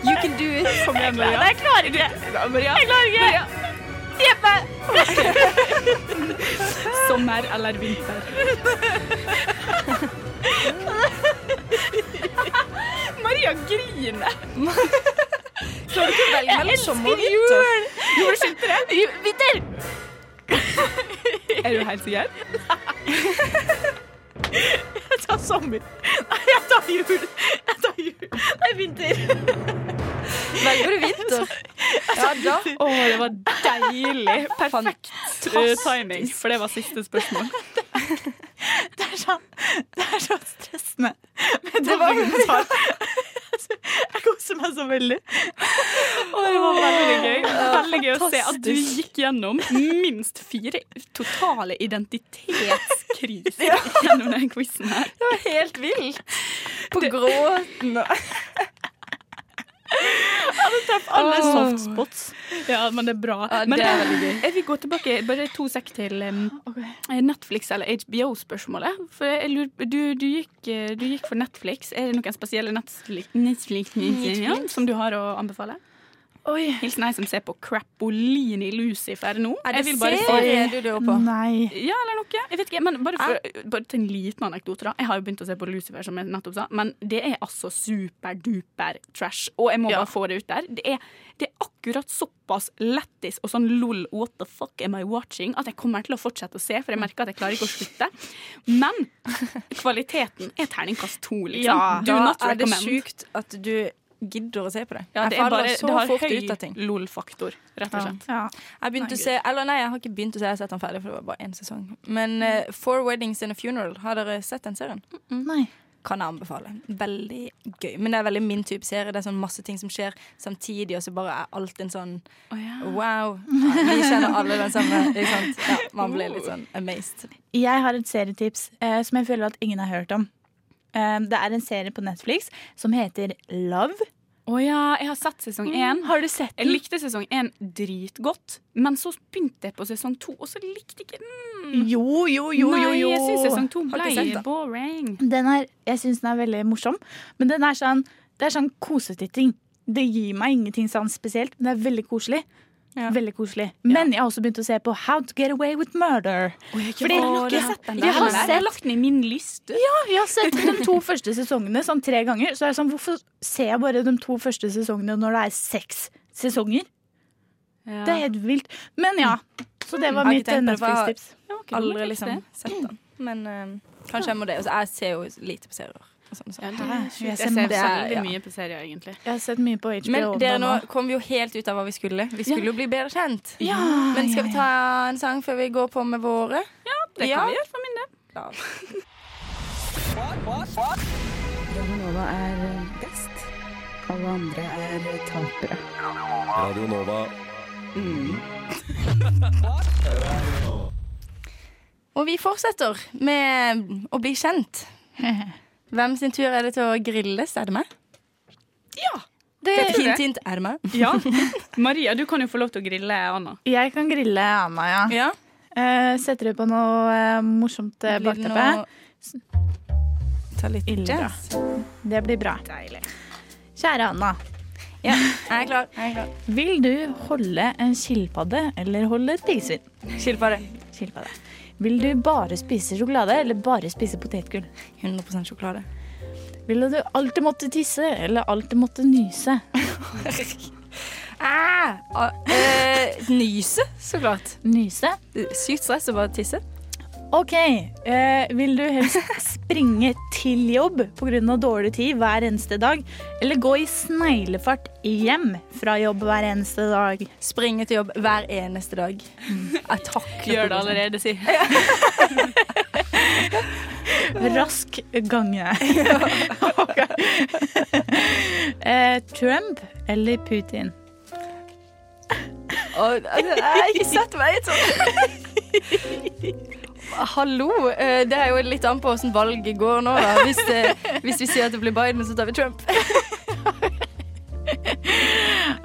You can do it. Kom igjen, Maria. Nei, jeg klarer ikke. Jeg klarer ikke. Hjemme! Sommer eller vinter? Maria griner. Klarer du ikke å velge mellom sommer og vinter? Gjorde du ikke det? Vinter! Er du helt sikker? Nei. Jeg tar sommer. Nei, jeg tar jul. Jeg tar jul. Nei, vinter. Velger du vinter? Ja, da. Å, det var deilig. Perfekt Fantastisk. timing, for det var siste spørsmål. Det er sånn Det er så stressende med dokumentar. Jeg koser meg så veldig. Og det var veldig gøy. Veldig gøy å se at du gikk gjennom minst fire totale identitetskriser gjennom den quizen her. Det var helt vilt. På gråten og Alle softspots. Ja, men det er bra. Ja, men det er veldig gøy. jeg vil gå tilbake bare to sek til um, Netflix eller HBO-spørsmålet. For jeg lurer, du, du, gikk, eh, du gikk for Netflix. Er det noen spesielle Netflix, Netflix ja, som du har å anbefale? Oi. Hilsen ei som ser på Crapolini Lucifer nå. Er det serie du lurer på? Nei. Ja, eller noe. Jeg vet ikke, men bare, for, bare til en liten anekdote. da Jeg har jo begynt å se på Lucifer, som jeg nettopp sa. Men det er altså superduper trash. Og jeg må Ja. bare få det ut der. Det er, det er akkurat såpass lættis og sånn lol, what the fuck am I watching? At jeg kommer til å fortsette å se, for jeg merker at jeg klarer ikke å slutte. Men kvaliteten er terningkast to, liksom. Ja, Da er det sjukt at du gidder å se på det. Ja, det jeg er bare, så det har fort høy ut av ting. lol-faktor, rett og slett. Ja. Jeg begynte å se, eller nei, jeg har ikke begynt å se, jeg har sett den ferdig, for det var bare én sesong. Men uh, Four Weddings and a Funeral, har dere sett den serien? Nei. Kan jeg anbefale. Veldig gøy. Men det er veldig min type serie. Det er sånn masse ting som skjer samtidig, og så bare er alt en sånn oh, ja. wow. Vi kjenner alle den samme. Ikke sant? Ja, man blir litt sånn amazed. Jeg har et serietips eh, som jeg føler at ingen har hørt om. Eh, det er en serie på Netflix som heter Love. Å ja, jeg har sett sesong én. Har du sett Jeg likte sesong én dritgodt, men så begynte jeg på sesong to, og så likte jeg ikke den. Jo, jo, jo, jo, Nei, jo. jeg syns sesong to Har ble sett boring. Den er, jeg syns den er veldig morsom, men den er sånn, det er sånn kosetitting. Det gir meg ingenting sånn spesielt, men det er veldig koselig. Ja. Veldig koselig. Men jeg har også begynt å se på How to get away with murder. Fordi Å, jeg har sett den. Jeg har sett, lagt den i min liste. ja, jeg har sett de to første sesongene sånn tre ganger. Så er jeg sånn, hvorfor ser jeg bare de to første sesongene når det er seks sesonger? Ja. Det er helt vilt. Men ja, så det var mitt det, har- Netflix-tips. Aldri liksom sett den. Men eh, kanskje jeg må det. Altså, jeg ser jo lite på serier. Og sånn, så. Ja, det er Jeg. Jeg ser er- veldig ja. mye på serier, egentlig. Jeg har sett mye på HBO. Men dere, nå kom vi jo helt ut av hva vi skulle. Vi skulle jo bli bedre kjent. Ja, Men skal vi ja, ta en sang før vi går på med våre? Ja, Det Ja. kan vi gjøre for min del. Ja. Nova er best. Alle andre er tapere. Radio Nova. Og vi fortsetter med å bli kjent. Hvem sin tur er det til å grilles? Er det meg? Ja. Det, Hint, hint. Er det meg? Ja. Maria, du kan jo få lov til å grille Anna. jeg kan grille Anna, ja. Ja. Uh, setter du på noe uh, morsomt eh, bakteppe? noe- Ta litt Ille jazz. Det blir bra. Kjære Anna. Ja, jeg er klar. Jeg er klar. Vil du holde en skilpadde eller holde et piggsvin? Skilpadde. Skilpadde. Vil du bare spise sjokolade eller bare spise potetgull? 100% sjokolade. Ville du alltid måtte tisse eller alltid måtte nyse? Ah, uh, nyse, så klart. Nyse? Sykt stress å bare tisse. OK. Eh, vil du helst springe til jobb pga. dårlig tid hver eneste dag, eller gå i sneglefart hjem fra jobb hver eneste dag? Springe til jobb hver eneste dag. Jeg takler Gjør det allerede, si. Rask gange. Ok. eh, Trump eller Putin? Og, altså, jeg har ikke sett meg i et sånt Hallo. eh, Det er jo litt an på åssen valget går nå, da. Hvis, hvis vi sier at det blir Biden, så tar vi Trump.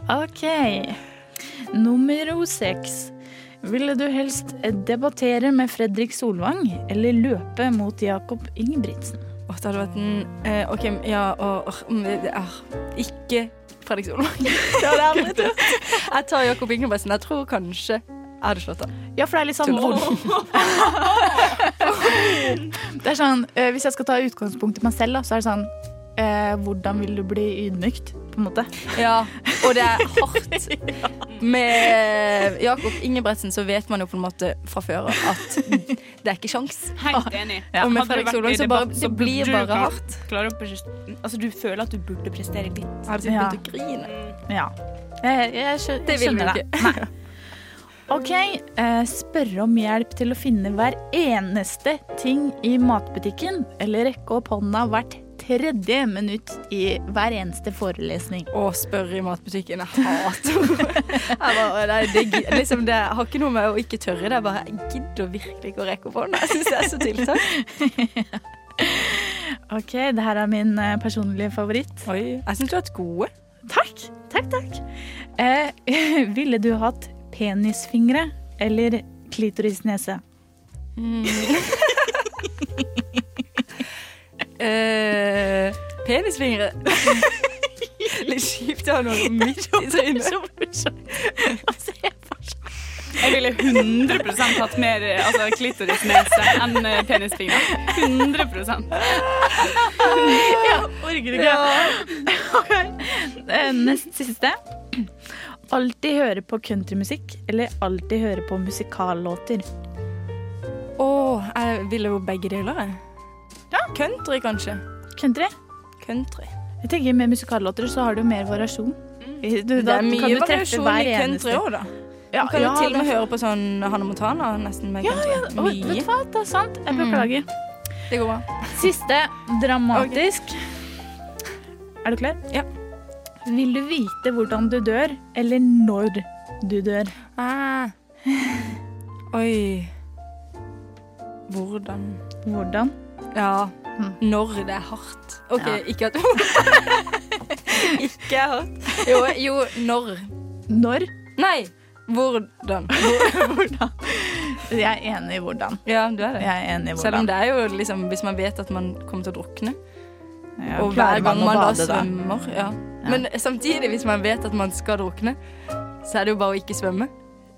OK. Nummer seks. Ville du helst debattere med Fredrik Solvang eller løpe mot Jakob Ingebrigtsen? Åh, det hadde vært en eh, OK, ja og mm, Ikke Fredrik Solvang. Det hadde jeg aldri trodd. Jeg tar Jakob Ingebrigtsen. Jeg tror kanskje jeg hadde slått han. Ja, for det er litt sånn. Det er sånn, eh, Hvis jeg skal ta utgangspunkt i meg selv, da, så er det sånn eh, Hvordan vil du bli ydmykt, på en måte? Ja, og det er hardt. Med Jakob Ingebretsen så vet man jo på en måte fra før av at det er ikke sjans. Helt enig. Og med Hadde Fredrik du vært Solvang så bare, debatt, det blir du bare hardt. klare å pres- Altså, du føler at du burde prestere litt. Du Ja. å grine. Ja. Jeg, jeg skjø- Det vil vi skjønner ikke. Nei. OK. Eh, spørre om hjelp til å finne hver eneste ting i matbutikken, eller rekke opp hånda hvert tredje minutt i hver eneste forelesning. Å spørre i matbutikken. Jeg hater nei, det, liksom, det har ikke noe med å ikke tørre. Det er bare jeg gidder virkelig ikke å rekke opp hånda. Jeg syns det er så tiltak. OK, det her er min eh, personlige favoritt. Oi, jeg syns du har hatt gode. Takk, takk, takk. Eh, ville du hatt penisfingre eller klitorisnese? Eh, penisfingre. Litt kjipt å ha noe midt i trynet. Jeg ville 100 hatt mer eh, altså, klitorisnese enn eh, penisfingre. 100% Orker ikke. Ja. Okay. Nest siste. Alltid høre på countrymusikk eller alltid høre på musikallåter? Å, jeg ville jo begge deler, jeg. Country, kanskje. Country? Country. Jeg tenker Med musikallåter så har du mer variasjon. Du, Det er mye variasjon i country òg, da. Ja, Du kan jo til og med det- høre på sånn Hanne Montana nesten med Ja, country. ja, mye. vet du hva, det er sant. Jeg Mm. Det går bra. Siste dramatisk. Er du klar? Ja. Vil du vite hvordan du dør, eller når du dør? Ah. Oi. Hvordan Hvordan? Ja. Mm. Når det er hardt. OK, Ja. ikke at Ikke hardt. Jo, jo, når. Når? Nei, hvordan. hvordan? Jeg er enig i hvordan. Ja, du er det. Jeg er enig i Selv om det er jo liksom Hvis man vet at man kommer til å drukne, Ja, og hver gang man, man da svømmer ja. Men samtidig, hvis man vet at man skal drukne, så er det jo bare å ikke svømme.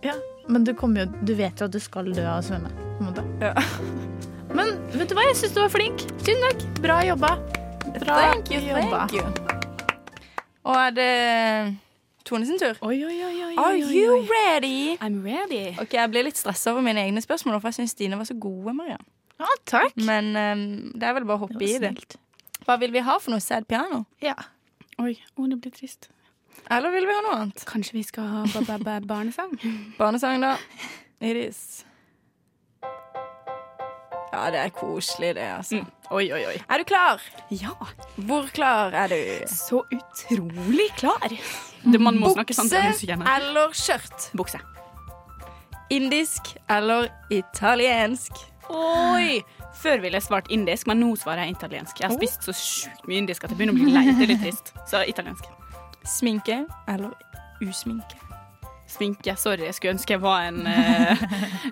Ja, men du, jo, du vet jo at du skal dø av å svømme. På en. Ja. Men vet du hva, jeg syns du var flink. Tusen takk. Bra jobba. Bra Thank you, jobba. thank you. Og er det Tone sin tur? Oi, oi, oi, oi, Are you ready? I'm ready. Ok, Jeg ble litt stressa over mine egne spørsmål, for jeg syns dine var så gode. Maria. Ja, takk. Men um, det er vel bare å hoppe i det. Hva vil vi ha for noe? Sad piano? Ja. Oi, å, det blir trist. Eller vil vi ha noe annet? Kanskje vi skal ha ba- ba- ba- barnesang? Barnesang, da. It is. Ja, det er koselig, det, altså. Mm. Oi, oi, oi. Er du klar? Ja. Hvor klar er du? Så utrolig klar. Det, Bukse eller skjørt? Bukse. Indisk eller italiensk? Oi! Før ville jeg svart indisk, men nå svarer jeg italiensk. Jeg har spist så sjukt mye indisk at jeg begynner å bli lei. Det er litt trist. Så italiensk. Sminke eller usminke? Sminke. Sorry, jeg skulle ønske jeg var en, eh,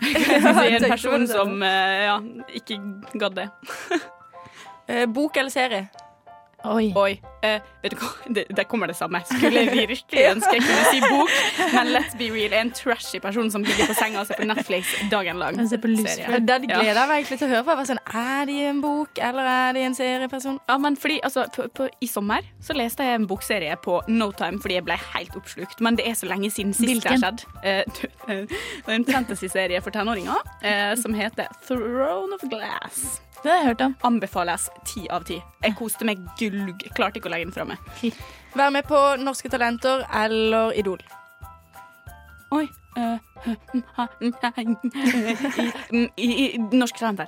si, en person som eh, ja, ikke gadd det. Eh, bok eller serie? Oi. Oi. Eh, vet du hva? Det, der kommer det samme. Skulle virkelig ønske jeg kunne si bok, men let's be real. Er en trashy person som ligger på senga og ser på Netflix dagen lang. Den gleder jeg meg egentlig til å høre på. Sånn, Er de en bok, eller er de en serieperson? Ja, men fordi, altså, på, på, I sommer så leste jeg en bokserie på No Time fordi jeg ble helt oppslukt. Men det er så lenge siden sist Hvilken? det har skjedd. Eh, eh, en fantasy-serie for tenåringer eh, som heter Throne of Glass. Det har jeg hørt om. Anbefales ti av ti. Jeg koste meg gulg. Klarte ikke å legge den fra meg. Vær med på Norske Talenter eller Idol? Oi. eh, I, i, i Norske Talenter.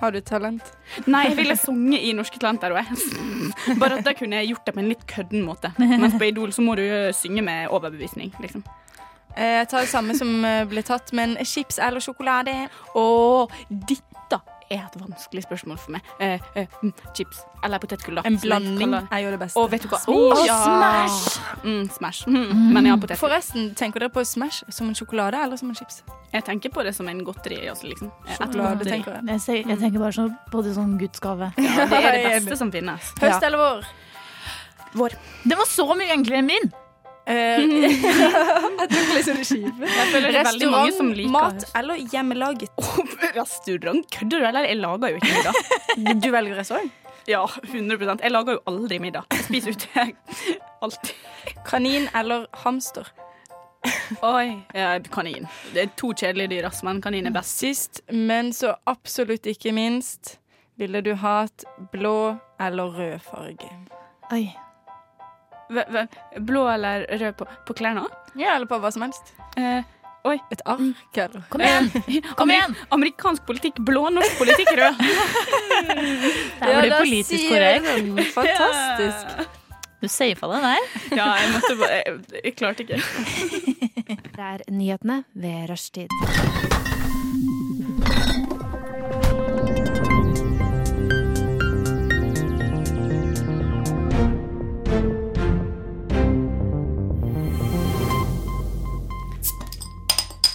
Har du talent? Nei, jeg ville sunget i Norske Talenter. Og jeg. Bare at da kunne jeg gjort det på en litt kødden måte. Mens på Idol så må du synge med overbevisning. liksom. Eh, Jeg tar det samme som eh, ble tatt, men chips eller sjokolade? Å, dette er et vanskelig spørsmål for meg. Eh, eh, mm, chips eller potetgull, da. En blanding, jeg er jo det beste. Og vet du hva? Smash. Oh, ja. Smash. Mm, smash. Mm, Men ja, potetgull. Forresten, tenker dere på Smash som en sjokolade eller som en chips? Jeg tenker på det som en godteri. Også, liksom. Sjokolade, tenker jeg. Jeg, jeg tenker bare sånn på det som gudsgave. Ja, det er det beste som finnes. Høst eller vår? Vår. Det var så mye enklere enn min! Eh, jeg tok liksom det kjipe. Restaurant, mat eller hjemmelaget? Restaurant? Kødder du, eller? Jeg lager jo ikke middag. Du velger restaurant? Ja, 100% Jeg lager jo aldri middag. Jeg spiser ute. Alltid. Kanin eller hamster? Oi. Ja, kanin. Det er to kjedelige dyr, men kanin er best. Sist, men så absolutt ikke minst, ville du hatt blå eller rød farge? Oi. Hva- Blå eller rød på, på klærne? Ja, eller på hva som helst. Eh, oi. Et ark, eller? Kom igjen! Kom igjen! Amerikansk politikk blå, norsk politikk rød. Der var det politisk korrekt. Fantastisk. Du safa det der. Ja, jeg måtte bare Jeg, jeg klarte ikke. Det er nyhetene ved rushtid.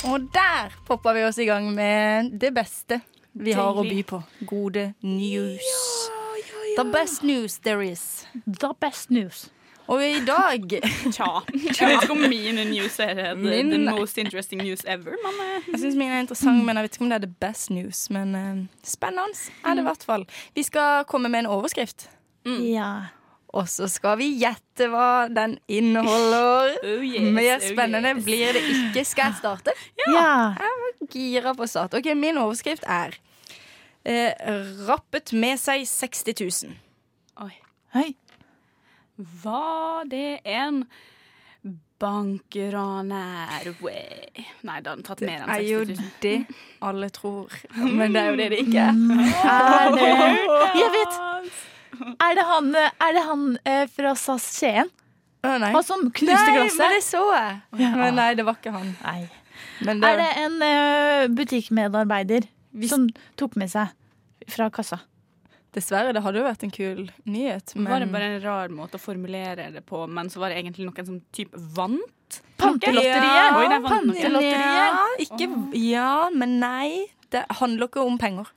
Og der poppa vi oss i gang med det beste vi har å by på. Gode news. The best news there is. The best news. Og i dag Tja. Jeg vet ikke om mine news er the, the most interesting news ever, men eh, Jeg syns min er interessant, men jeg vet ikke om det er the best news. Men uh, spennende er det i hvert fall. Vi skal komme med en overskrift. Ja. Og så skal vi gjette hva den inneholder. oh yes, Mer oh spennende yes. blir det ikke. Skal jeg starte? Ja. Jeg Gira på start. Ok, Min overskrift er eh, 'Rappet med seg 60 000'. Oi. Hei. Var det en bankraner? Nei, da har den tatt mer enn er jo det alle tror. Men det er jo det det ikke er. Er det Jeg vet! Er det han, er det han eh, fra SAS Skien? Å, nei. Han som knuste Nei, men det så jeg. Ja. Men nei, det var ikke han. Nei. Men Er det en eh, butikkmedarbeider Hvis- som tok med seg fra kassa? Dessverre, det hadde jo vært en kul nyhet. Men Var det bare en rar måte å formulere det på, men så var det egentlig noen som type vant? Pantelotteriet! Oi, det vant. Pantelotteriet. Ja, ikke, ja, men nei. Det handler ikke om penger.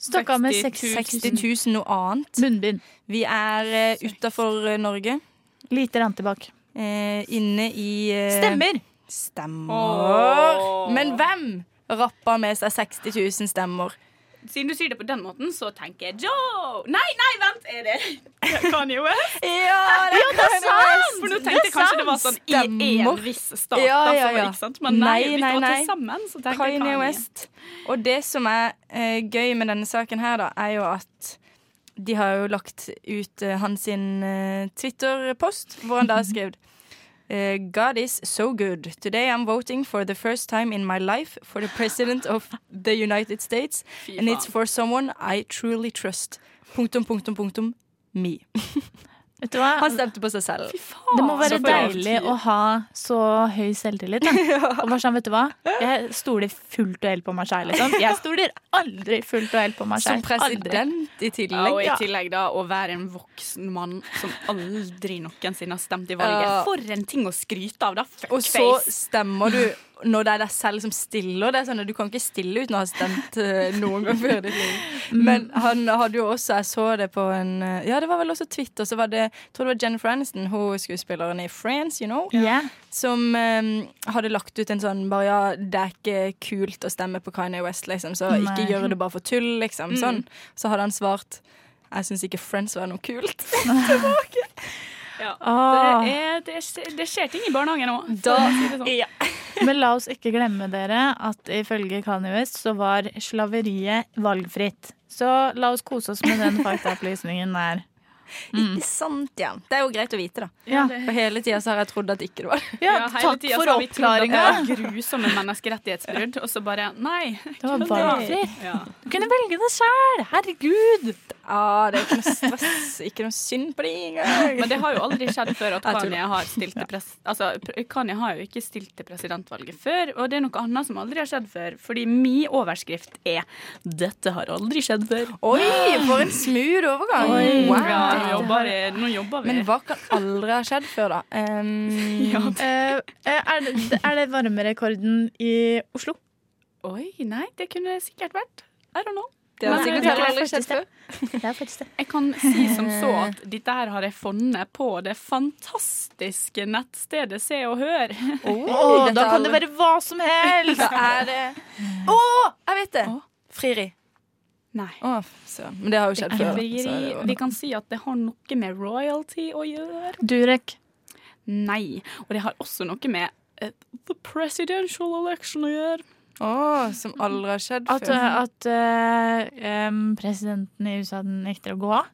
Stakk av med 60 60 60 000 noe annet. Munnbind. Vi er uh, utafor Norge. Lite antibac. Uh, inne i uh, Stemmer! Stemmer. Oh. Men hvem rappa med seg 60 000 stemmer? Siden du sier det på den måten, så tenker jeg Joe! Nei, nei, vent! Er det Kanye West? Ja, det er sant! For nå tenkte jeg kanskje det var sånn i en viss stat. Ja, ja, ja. Ikke sant? Men nei, Nei, nei, nei. sammen, så Kanye Kanye. West. Og det som er eh, gøy med denne saken her, da, er jo at de har jo lagt ut eh, hans sin eh, Twitter-post, hvor han da har skrevet eh, God is so good. Today I'm voting for the first time in my life for the president of the United States. And it's for someone I truly trust. Punktum, punktum, punktum. Me. Vet du hva? Han stemte på seg selv. Det må være deilig å ha så høy selvtillit. Da. Og bare sånn, vet du hva? Jeg stoler fullt og helt på meg sjæl. Liksom. Jeg stoler aldri fullt og helt på meg Som sjæl. president i Ja, tillegg. og i tillegg da å være en voksen mann som aldri noensinne har stemt i valget. Ja. For en ting å skryte av, da. Og så stemmer du når det er deg selv som stiller. Det er sånn at Du kan ikke stille uten å ha stemt eh, noen gang før i ditt liv. Men han hadde jo også, jeg så det på en eh, Ja, det var vel også Twitter. Så var det, jeg tror det var Jennifer Aniston, hun skuespilleren i Friends, you know. yeah. Som um, hadde lagt ut en sånn bare ja, det er ikke kult å stemme på Kanye West, liksom. Så ikke Nei. gjør det bare for tull, liksom. Sånn. Så hadde han svart jeg syns ikke Friends var noe kult. Ja. Ah. Det, er, det, skjer, det skjer ting i barnehagen òg. Da, sånn. ja. Men la oss ikke glemme dere at ifølge Kanye West så var slaveriet valgfritt. Så la oss kose oss med den faktaopplysningen der. Ikke sant, ja. Det er jo greit å vite, da. Ja. For hele tida har jeg trodd at ikke det var det. Ja, takk for oppklaringa. Grusomme menneskerettighetsbrudd, og så bare Nei. Det var valgfritt. Ja. Du kunne velge det sjæl! Herregud! Ja, det er ikke noe stress, ikke noe synd på deg engang. Men det har jo aldri skjedd før at Kanye har stilt til pres Altså, Kanye har jo ikke stilt til presidentvalget før, og det er noe annet som aldri har skjedd før. Fordi min overskrift er 'Dette har aldri skjedd før'. Oi, for en smooth overgang. Oi, Wow. Ja, nå, jobber, nå jobber vi. Men hva kan aldri ha skjedd før, da? Um, Eh, er, det, er det varmerekorden i Oslo? Oi, nei, det kunne sikkert vært. I don't know. Det har sikkert det aldri skjedd før. Det det. Jeg kan si som så at dette her har jeg funnet på det fantastiske nettstedet Se og Hør. Oh, da kan det være hva som helst! Er det Å, jeg vet det! Frieri. Nei. Oh. Men det har jo skjedd før. det jo- Vi kan si at det har noe med royalty å gjøre. Durek. Nei. Og det har også noe med uh, the presidential election å gjøre. Oh, som aldri har skjedd At, før. at uh, um, presidenten i USA nekter å gå av?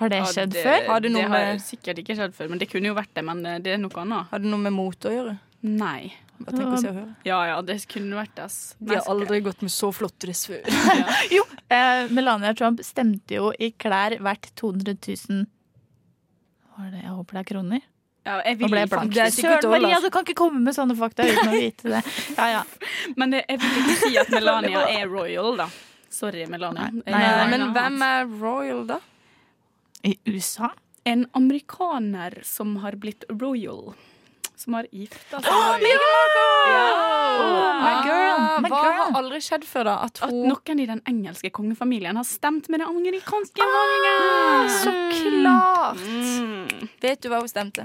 Har det Ja, skjedd det, før? Har det noe har med- sikkert ikke skjedd før, men det kunne jo vært det. Men eh, det er noe annet. Har det noe med mot å gjøre? Nei. Tenk å se og høre. Ja ja, det kunne vært ass. De har aldri gått med så flott dress før. Jo, eh, Melania Trump stemte jo i klær verdt 200 000 Var det, Jeg håper det er kroner? Ja, jeg Nå vil ble jeg blank. Det er Søren Maria, du kan ikke komme med sånne fakta uten å vite det. Ja, ja. Men det, jeg vil ikke si at Melania er royal, da. Sorry, Melania. Nei, nei, nei, Men hvem er royal, da? I USA? En amerikaner som har blitt royal. Som har gifta seg. Oh, Oh, my girl, my Hva girl. har aldri skjedd før, da? At At noen i den engelske kongefamilien har stemt med den amerikanske ah, Så klart! Mm. Vet du hva hun stemte?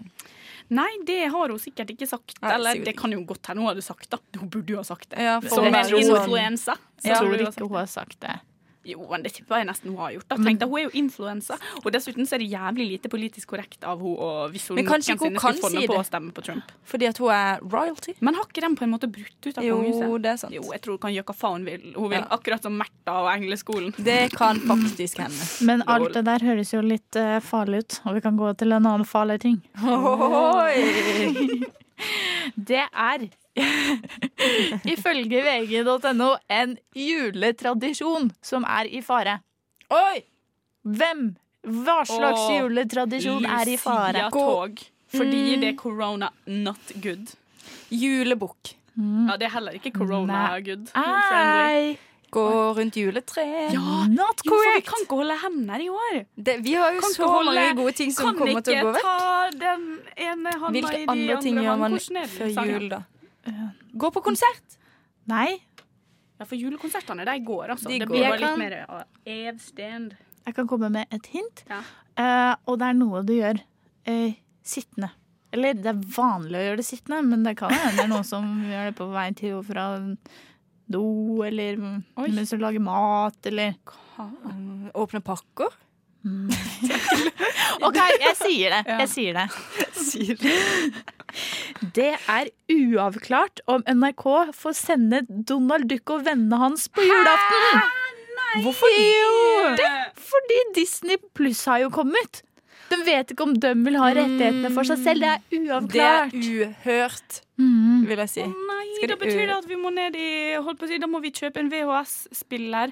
Nei, det har hun sikkert ikke sagt. Nei, Eller sikkert det kan jo godt hende hun hadde sagt det. Hun burde jo ha sagt det. Ja, for Som en sånn- influensa. Så Jeg tror du ikke hun har sagt det. Jo, men det tipper jeg nesten hun har gjort. Da. Tenk deg, Hun er jo influensa, og dessuten så er det jævlig lite politisk korrekt av hun å- hvis hun Men kanskje hun kan skulle funnet si på å stemme på Trump. Fordi at hun er royalty? Men har ikke den på en måte brutt ut av Jo, det er sant. Jo, jeg tror hun kan gjøre hva faen hun vil. Hun vil Ja. Akkurat som Märtha og engleskolen. Det kan faktisk hende. Men alt det der høres jo litt uh, farlig ut, og vi kan gå til en annen farlig ting. Oi. Det er ifølge vg.no en juletradisjon som er i fare. Oi! Hvem? Hva slags Åh, juletradisjon er i fare? Lucia-tog. Fordi Mm. det er corona not good. Julebukk. Ja, det er heller ikke corona Nei. good. Nei. Gå rundt juletreet. Ja, not jo, for vi kan ikke holde hender i år. Det, vi har jo Kan så holde- mange gode ting som kommer til å gå ikke ta den ene handa i Hvilke de andre ting andre gjør man før jul, da? Gå på konsert! Nei, Ja, for julekonsertene, de går, altså. De det går. blir Jeg kan- litt mer evstand. jeg kan komme med et hint. Ja. uh, og det er noe du gjør uh, sittende. Eller det er vanlig å gjøre det sittende, men det kan hende det er noen som gjør det på vei til og fra do, eller Oi. mens du lager mat, eller Mm, Åpne pakker. OK, jeg sier det. Jeg sier det. Det er uavklart om NRK får sende Donald Duck og vennene hans på julaften. Hvorfor det? Fordi Disney Pluss har jo kommet. De vet ikke om de vil ha rettighetene for seg selv. Det er uavklart. Det er uhørt, Mm. vil jeg si. Nei, da betyr det at vi må ned i holdt på å si, Da må vi kjøpe en VHS-spiller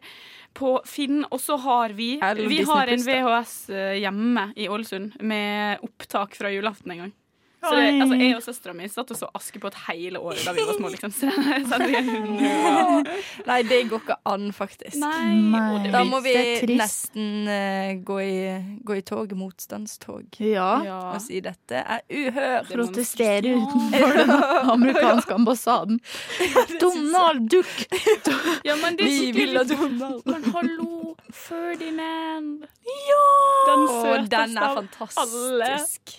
på Finn, og så har vi Vi har en VHS eh, hjemme i Ålesund med opptak fra julaften en gang. Så det, altså, jeg og søstera mi satt og så Askepott hele året da vi var små. Liksom. Så, så det, Nei, det går ikke an, faktisk. nei, Nei. Da må vi nesten uh, gå, i, gå i tog, motstandstog, Ja. ja. og si dette er uhørt. Protestere utenfor den amerikanske ambassaden. Donald Duck! ja, men det er Vi skikkelig vil ha Donald. Men hallo, Ferdinand. Ja! Den søteste av fantastisk.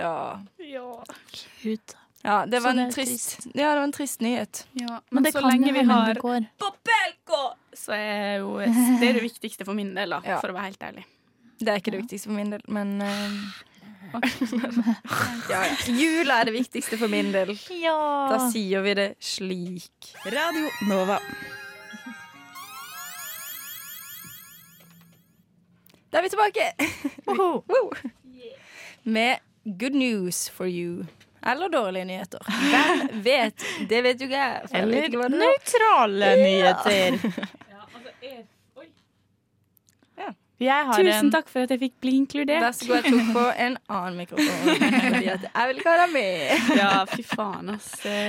Ja. Ja. Ja, det var det en trist, ja, det var en trist nyhet. ja. Men det så kan lenge vi har. Popelko, så er jo det er det viktigste for min del, da, Ja. for å være helt ærlig. Det er ikke det viktigste for min del, men uh, ja, ja. Jula er det viktigste for min del. Da sier vi det slik. Radio Nova. Da er vi tilbake med good news for you. Eller dårlige nyheter. Hvem vet? Det vet jo ikke jeg. Eller ikke er. nøytrale nyheter. Jeg har Tusen en takk for at jeg fikk bli inkludert. Vær så god, jeg tok på en annen mikrofon. Fordi at jeg vil ikke ha deg med. Ja, fy faen, ass.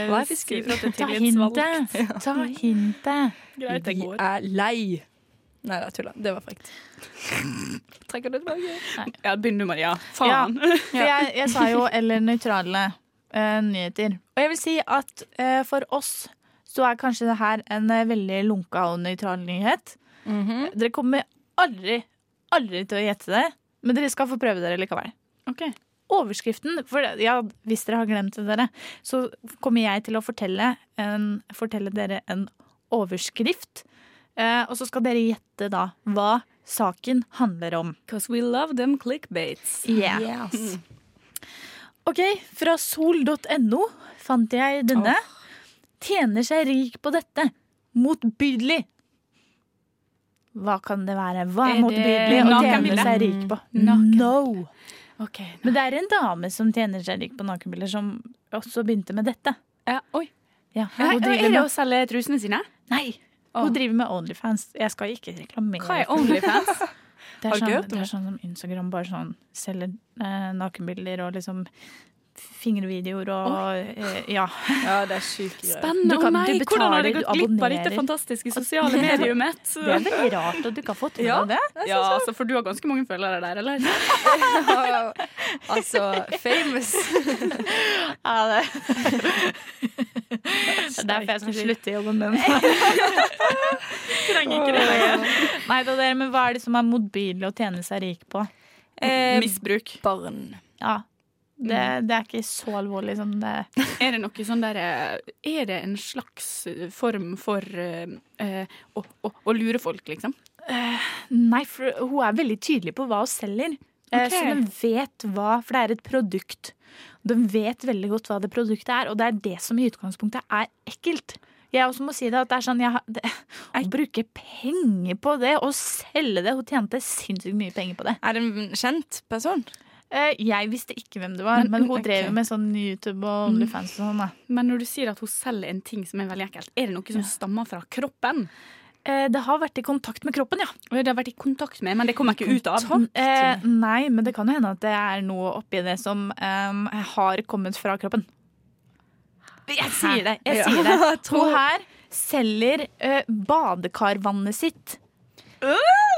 Hva er Ta hintet. Ta hintet. Vi er lei. Nei da, tulla. Det var frekt. Trekker det tilbake. Ja, begynn du, ja. Faen. For jeg, jeg sa jo eller nøytrale uh, nyheter. Og jeg vil si at uh, for oss så er kanskje det her en uh, veldig lunka og nøytral nyhet. Dere kommer aldri, aldri til å gjette det, men dere skal få prøve dere likevel. Okay. Overskriften, for ja, hvis dere har glemt det, dere, så kommer jeg til å fortelle, en, fortelle dere en overskrift. Eh, og så skal dere gjette da hva saken handler om. Because we love them clickbaits. Yeah. Yes. Ok, fra sol.no fant jeg denne. Tjener seg rik på dette. Motbydelig. Hva kan det være? Hva er, Er motbydelig å tjene seg rik på? Naken. No. Ok. Men det er en dame som tjener seg rik på nakenbilder, som også begynte med dette. Ja, oi. Ja, er det å selge trusene sine? nei. Hun driver med Onlyfans. Jeg skal ikke reklamere. Hva er Onlyfans? Det er, sånn, det er sånn som Instagram bare sånn selger eh, nakenbilder og liksom fingervideoer og eh, ja. Ja, det er greier. Spennende. Du kan- Å nei, betaler, hvordan har det gått du glipp av dette fantastiske sosiale mediumet? Det er veldig rart at du ikke har fått med Ja. deg det. Ja, altså, for du har ganske mange følgere der, eller? altså, famous. Ja, det. det er derfor jeg skal slutte i jobben min. Trenger ikke det lenger. Nei da, dere, men hva er det som er motbydelig å tjene seg rik på? Eh, Misbruk. barn. Ja, det, det er ikke så alvorlig som det Er det noe sånn der eh, Er det en slags eh, form for uh, å, å, å lure folk, liksom? Nei, for hun er veldig tydelig på hva hun selger. Okay. Så den vet hva, for det er et produkt. De vet veldig godt hva det produktet er, og det er det som i utgangspunktet er ekkelt. Jeg også må si det, at det er sånn, jeg, det, Å bruke penger på det og selge det Hun tjente sinnssykt mye penger på det. Er det en kjent person? Eh, Jeg visste ikke hvem det var, Men- men, hun okay. drev med sånn YouTube og OnlyFans og sånn. Men når du sier at hun selger en ting som er veldig ekkelt, er det noe som stammer fra kroppen? Eh, Det har vært i kontakt med kroppen, ja. Det har vært i kontakt med, men det kommer ikke ut av. Eh, nei, men det kan jo hende at det er noe oppi det som em, har kommet fra kroppen. Jeg sier det. jeg sier det. Hun her selger eh, badekarvannet sitt.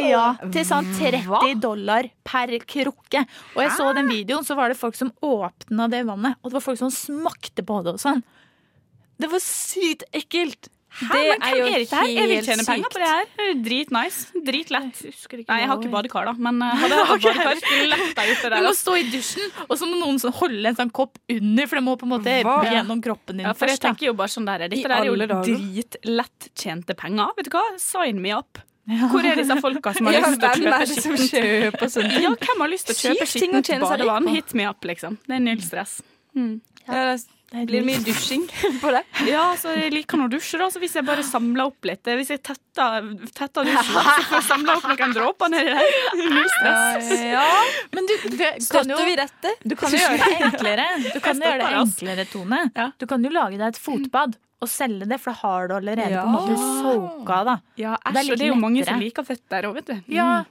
Ja, til sånn 30 dollar per krukke. Og jeg så den videoen, så var det folk som åpna det vannet. Og det var folk som smakte på det og sånn. Det var sykt ekkelt. Hæ, Det men er hvem jo er dette her? Jeg vil helt tjene penger på det her. Dritnice. Drittlett. Jeg Nei, jeg har ikke badekar, da, men uh, hadde jeg hatt badekar, skulle lett gjort det Du må stå i dusjen, og så må noen sånn holde en sånn kopp under, for det må på en måte Hva? gjennom kroppen din Ja, for jeg først. Jeg tenker jo bare sånn der, Dette der er jo dritlett tjente penger. Vet du hva? Sign me up. Hvor er disse folka som har Ja, lyst til å kjøpe det som kjøper sånn? Ja, hvem har lyst til å kjøpe skittent badevann? Hit me up, liksom. Det er null stress. Ja, det blir mye dusjing på det? Ja, så jeg liker nå å dusje, da. Så hvis jeg bare samler opp litt Hvis jeg tetter, tetter dusjen, så får jeg samla opp noen dråper nedi der. Null stress. Ja, Men du, du Støtter jo, vi dette? du kan jo gjøre det enklere. Du kan gjøre det enklere, Tone. Ja. Du kan jo lage deg et fotbad og selge det, for det har du allerede Ja. på en måte soaka. da. Ja, Det er æsj. litt Og det er jo mange lettere. som liker føtter òg, vet du. Ja,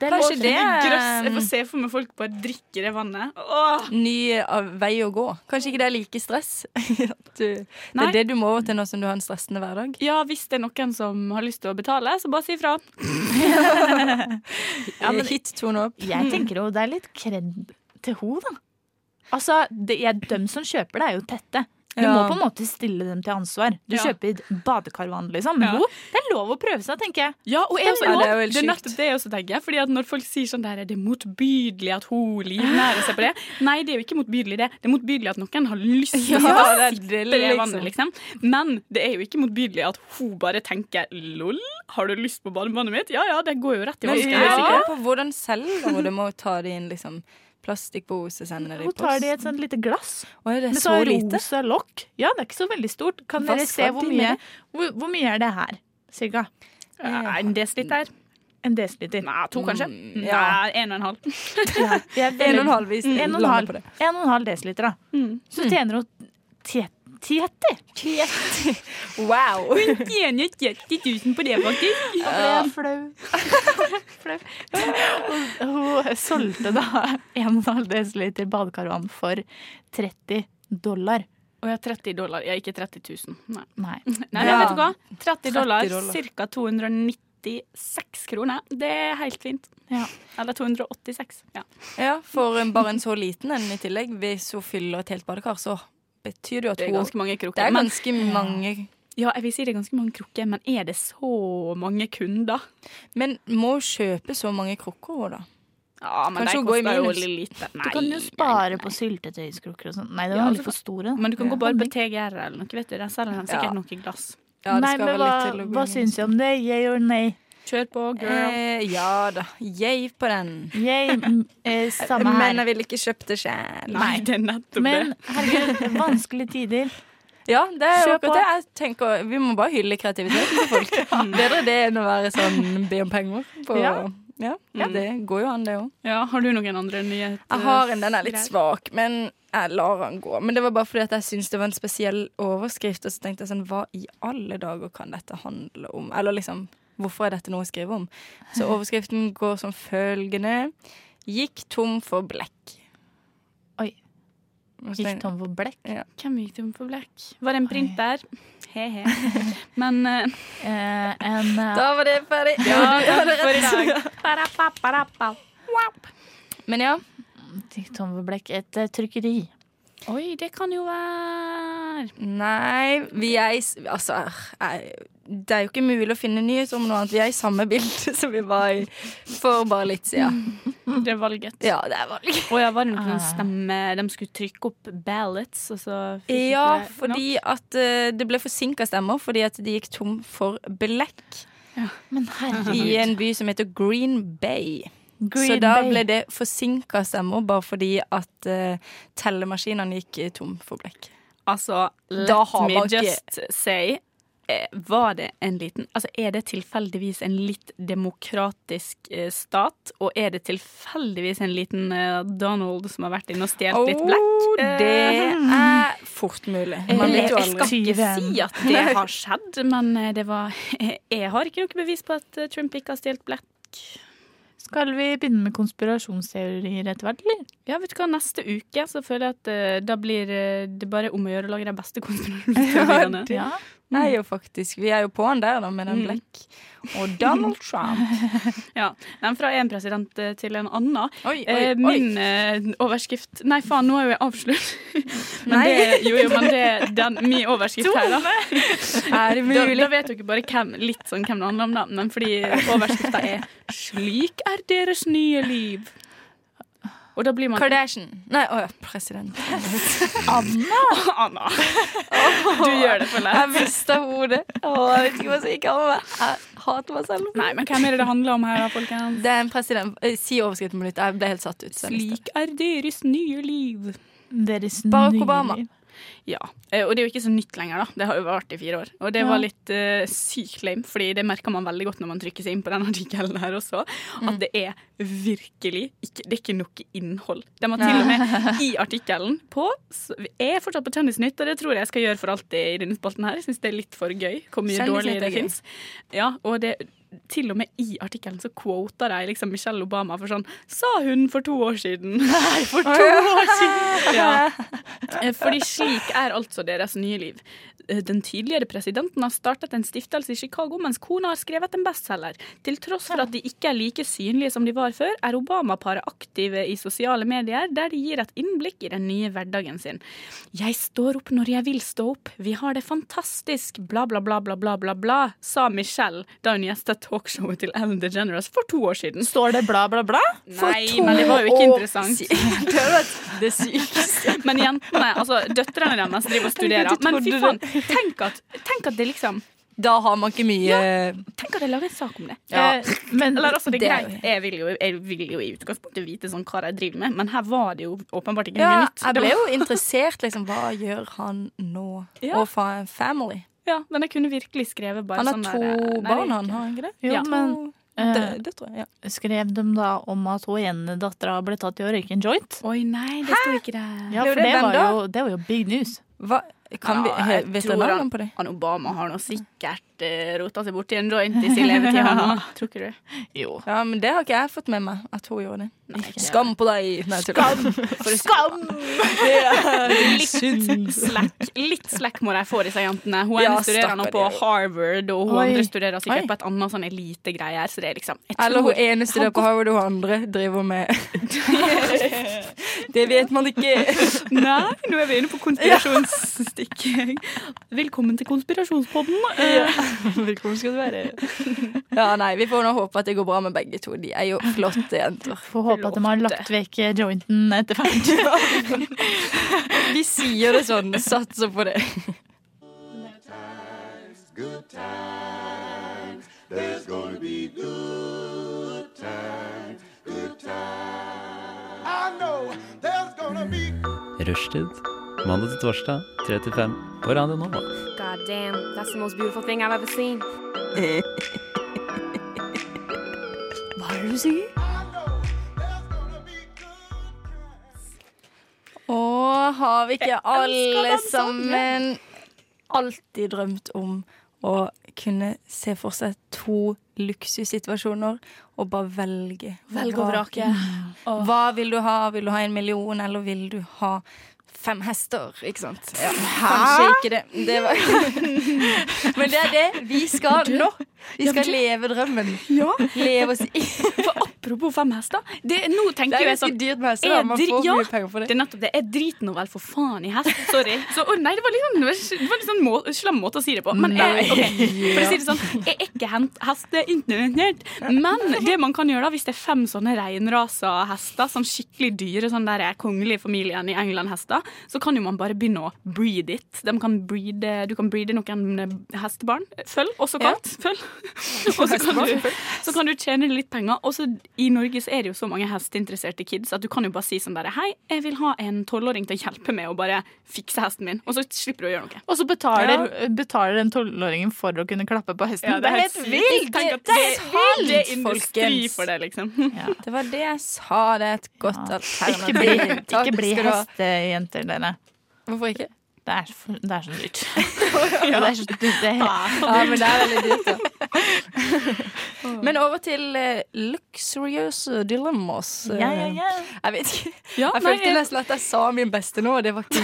det er Kanskje det Grøss. Jeg får er se for meg folk bare drikker det vannet. Åh. ny av- vei å gå. Kanskje ikke det er like stress? Du, det er det du må over til nå som du har en stressende hverdag? Ja, hvis det er noen som har lyst til å betale, så bare si ifra. Ja, men- Hit tone opp. Jeg tenker jo det er litt kred til ho da. Altså, det, jeg, dem som kjøper det, er jo tette. Du Ja. må på en måte stille dem til ansvar. Du Ja. kjøper badekarvan, liksom. Ja. Jo, det er lov å prøve seg, tenker jeg. Ja, og jeg også, Ja, det er jo det, er nettopp det jeg også tenker. Fordi at Når folk sier sånn der, er det motbydelig at hun livnærer seg på det Nei, det er jo ikke motbydelig det. Det er motbydelig at noen har lyst til Ja, å det er sippe det, det liksom. vannet, liksom. Men det er jo ikke motbydelig at hun bare tenker lol, har du lyst på badevannet mitt? Ja ja, det går jo rett i Men jeg er Ja. sikker på hvordan selv du må ta det inn, liksom, plastikkpose, sender de i Hun tar det i et sånt lite glass. Er det Med så sånn lite? rosa lokk. Ja, det er ikke så veldig stort. Kan Hva dere se hvor mye, hvor, hvor mye er det her? Cirka. Ja, En desiliter? En desiliter. Nei, to kanskje? Mm, ja. Nei, en og en halv. Er En og en halv hvis En og en halv, en og en halv desiliter, da. Mm. Så tjener hun te- Tiety. Wow. Hun tjener 30 000 på det, faktisk. Jeg ble flau. flau. Hun, hun solgte da 1,5 dl badekarvann for 30 dollar. Å har 30 dollar. Har ikke 30 000. Nei. Nei. Nei, Ja. vet du hva? 30 dollar, 30 dollar. ca. 296 kroner. Det er helt fint. Ja. Eller 286. Ja. Ja, for en- bare en så liten en i tillegg. Hvis hun fyller et helt badekar, så betyr jo at Det er ganske mange krukker. Det er Men- ganske mange Ja, jeg vil si det er ganske mange krukker, men er det så mange kunder? Men må hun kjøpe så mange krukker, hun, da? Ja, men Kanskje de hun går i koster jo minus? lite. Du kan jo spare på syltetøyskrukker og sånn. Nei, det Ja, var du litt for store. Men du kan Ja. gå bare på TGR eller noe, vet du. Der selger de sikkert Ja. noe glass. Ja, det Nei, men hva, hva syns du om det? Yeah or nay? Kjør på, girl. Eh, ja da. Yay på den. Yay, mm, eh, samme her. Men jeg ville ikke kjøpt det sjøl. Nei, det er nettopp Men det. herregud, vanskelige tider. Ja, det er jo akkurat det. Jeg tenker, Vi må bare hylle kreativiteten til folk. Bedre det enn å være sånn be om penger. På, Ja. ja. ja, det går jo an, det òg. Ja, har du noen andre nyheter? Jeg har en, den er litt svak, men jeg lar den gå. Men det var bare fordi at jeg syntes det var en spesiell overskrift, og så tenkte jeg sånn Hva i alle dager kan dette handle om? Eller liksom, hvorfor er dette noe å skrive om? Så overskriften går som følgende Gikk tom for blekk. Oi. Gikk tom for blekk. Ja. Hvem gikk tom for blekk? Var det en printer? He-he. Men uh, Eh, en uh, Da var det ferdig. Ja, det var det for i dag. Men ja. Gikk tom for blekk. Et trykkeri. Oi, det kan jo være Nei, vi er i Altså, det er jo ikke mulig å finne nyhet om noe annet. Vi er i samme bilde som vi var i for bare litt siden. Det er valget. Ja, det er valget. Og jeg var det noen Ah. stemme De skulle trykke opp ballots, og så Ja, fordi at eh, det ble forsinka stemmer fordi at de gikk tom for blekk Men i en by som heter Green Bay. Så da Bay. ble det forsinka stemmer bare fordi at uh, tellemaskinene gikk eh, tom for blekk. Altså, let me man ikke- just say eh, Var det en liten Altså, er det tilfeldigvis en litt demokratisk eh, stat? Og er det tilfeldigvis en liten eh, Donald som har vært inne og stjålet litt blekk? Det Eh, er fort mulig. Man vet jo jeg skal ikke si at det har skjedd, men det var Jeg har ikke noe bevis på at Trump ikke har stjålet blekk. Skal vi begynne med konspirasjonsteorier etter hvert, eller? Ja, vet du hva, neste uke så føler jeg at uh, da blir uh, det bare om å gjøre å lage de beste konspirasjonsteoriene. Ja. Jeg er jo faktisk, Vi er jo på han der, da, med den Mm. blekk. Og Donald Trump. Ja, den fra en president eh, til en annen. Oi, oi, Eh, min oi. overskrift Nei, faen, nå er jeg avslørt. men Nei. det, jo, jo, men det den, min overskrift her, da. Er det Da, da vet dere bare hvem, litt sånn hvem det handler om, da. Men fordi overskrifta er 'Slik er deres nye liv'. Og da blir man Kardashian. Nei, å ja, president. Anna. Anna. Du gjør det for Jeg lett. mista hodet. Oh, jeg vet ikke hva som gikk av meg. Jeg hater meg selv. Nei, men hvem er det det handler om her, da, folkens? Det er en president. Eh, Si overskriften på nytt. Jeg ble helt satt ut. jeg. Slik er deres nye liv. Deres Barack nye Obama. liv. Ja, eh, og det er jo ikke så nytt lenger, da. Det har jo vart i fire år. Og det Ja. var litt uh, sykt lame, fordi det merker man veldig godt når man trykker seg inn på den artikkelen her også, at det er virkelig ikke, Det er ikke noe innhold. De har til og med i artikkelen på Jeg er fortsatt på Kjendisnytt, og det tror jeg jeg skal gjøre for alltid i denne spalten her. Jeg syns det er litt for gøy hvor mye dårlig det fins. Ja, og det til og med i artikkelen så quoter de liksom Michelle Obama for sånn Sa hun for to år siden? Nei, for to år siden! Ja. Eh, Fordi slik er altså deres nye liv. Eh, Den tidligere presidenten har startet en stiftelse i Chicago, mens kona har skrevet en bestselger. Til tross for at de ikke er like synlige som de var før, er Obama-paret aktive i sosiale medier, der de gir et innblikk i den nye hverdagen sin. Jeg står opp når jeg vil stå opp. Vi har det fantastisk. Bla, bla, bla, bla, bla, bla, bla, sa Michelle da hun gjestet talkshowet til Ellen DeGeneres for to år siden. Står det bla, bla, bla? Nei, men det var jo ikke interessant. Det vært det sykeste. Men jentene, altså døtrene deres driver og studerer. Men fy faen, tenk at, tenk at det liksom Da har man ikke mye Tenk at jeg lager en sak om det. Ja. Eh, men, eller altså, det er greit. Jeg vil, jo, jeg vil jo i utgangspunktet vite sånn hva de driver med, men her var det jo åpenbart ikke Ja, noe nytt. jeg ble jo interessert, liksom. Hva gjør han nå? Ja. Og for family. Ja, men jeg kunne virkelig skrevet bare sånn Han har sånn to der, eh, barn, han har ikke det? Jo, Ja. men eh, Det, det tror jeg. Ja. skrev de da om at hun ene dattera ble tatt i å røyke en joint? Oi, nei, det sto ikke der. Ja, for det det var, jo, det var jo big news. Hva? Kan vi, Ja, he, jeg vet tror dere han- på det? Han Obama har nå sikkert uh, rota seg borti en joint i sin levetid, ja. Tror ikke du? Jo. Ja, men det har ikke jeg fått med meg at hun gjorde det. Skam på deg! Nei, skam! For Skam! Litt slack, litt slack må de få, disse jentene. Hun Ja, studerer nå på Harvard, og hun Oi. andre studerer sikkert Oi. på et annet sånn elitegreie. Så det er liksom Eller hun ene studerer på Harvard, og hun andre driver med Det vet man ikke. Nei, nå er vi inne på konspirasjonsstikk. Velkommen til konspirasjonspodden. Velkommen skal du være. Ja, nei, Vi får nå håpe at det går bra med begge to. De er jo flotte jenter. Får håpe at de har lagt vekk jointen etter hvert. Vi sier det sånn. Satser på det. There's gonna be good times, good times. I know there's gonna be Rushtid. Mandag til torsdag, 3 til 5 på Radio Nova. God damn, that's the most beautiful thing I've ever seen. Hva er det du sier? Å, har vi ikke alle sammen alltid drømt om å kunne se for seg to luksussituasjoner og bare velge? Velge og vrake. Hva vil du ha? Vil du ha en million, eller vil du ha fem hester? Ikke sant? Ja, kanskje ikke det. det var... Men det er det vi skal nå. Vi skal leve drømmen. Leve oss i For apropos fem hester det, Nå tenker Det er jo sånn dyrt med hester. Man får ja, mye penger for det. Det er nettopp det. Jeg driter nå vel for faen i hest. Sorry. Så, å, nei, det var litt sånn, det var litt sånn må, slam måte å si det på. Men jeg, okay. for å si det sånn, jeg er ikke hesteinteressert. Men det man kan gjøre da, hvis det er fem sånne reinrasa hester, sånn skikkelig dyre, sånn der er kongelige familien i England-hester, så kan jo man bare begynne å breed it. De kan breede, du kan breede noen hestebarn. Følg, også Ja. kalt. Følg. Og så kan, du, så kan du tjene litt penger. Og så i Norge så er det jo så mange hesteinteresserte kids at du kan jo bare si sånn derre Hei, jeg vil ha en tolvåring til å hjelpe meg å bare fikse hesten min. Og så slipper du å gjøre noe. Og så betaler, betaler den tolvåringen for å kunne klappe på hesten. Ja, det er helt vilt. Tenk Det er det, sant, det industri folkens. for det, liksom. Det var det jeg sa. Det er et godt alternativ. Ikke bli, ikke bli skal hestejenter, dere. Hvorfor ikke? Det er, for, det er så dyrt. ja. det er så, det, det, Ja, men det er veldig dyrt, ja. Men over til uh, luxurious dilemmas. eh. Ja, ja, ja. Jeg vet ikke. Ja, jeg nei, følte nesten at jeg sa min beste nå, og det var ikke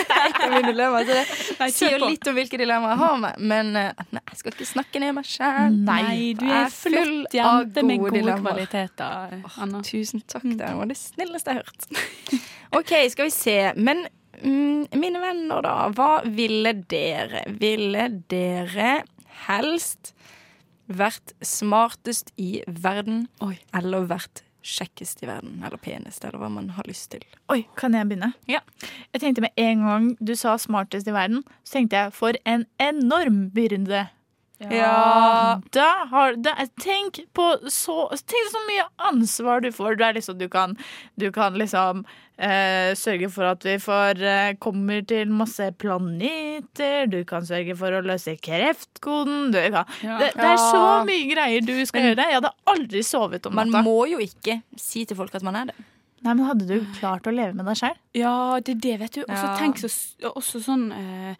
min dilemmaer. Så det sier litt om hvilke dilemmaer jeg har med. Men eh, nei, jeg skal ikke snakke ned meg sjæl. Nei, du er flott jente med gode kvaliteter, Anna. Tusen takk. Det var det snilleste jeg har hørt. OK, skal vi se. Men mm, mine venner, da. Hva ville dere? Ville dere helst vært smartest i verden eller vært kjekkest i verden? Eller penest, eller hva man har lyst til. Oi, kan jeg begynne? Ja. Jeg tenkte med en gang du sa smartest i verden, så tenkte jeg for en enorm byrde. Ja. Da har da, Tenk på så Tenk så mye ansvar du får. Du, er liksom, du, kan, du kan liksom eh, sørge for at vi får eh, kommer til masse planeter. Du kan sørge for å løse kreftkoden. Du kan, Ja. det, det er så mye greier du skal Men- gjøre. Jeg hadde aldri sovet om Man må jo ikke si til folk at man er det. Nei, men Hadde du klart å leve med deg sjøl? Ja, det er det, vet du. Og så Ja. tenk så, også sånn eh,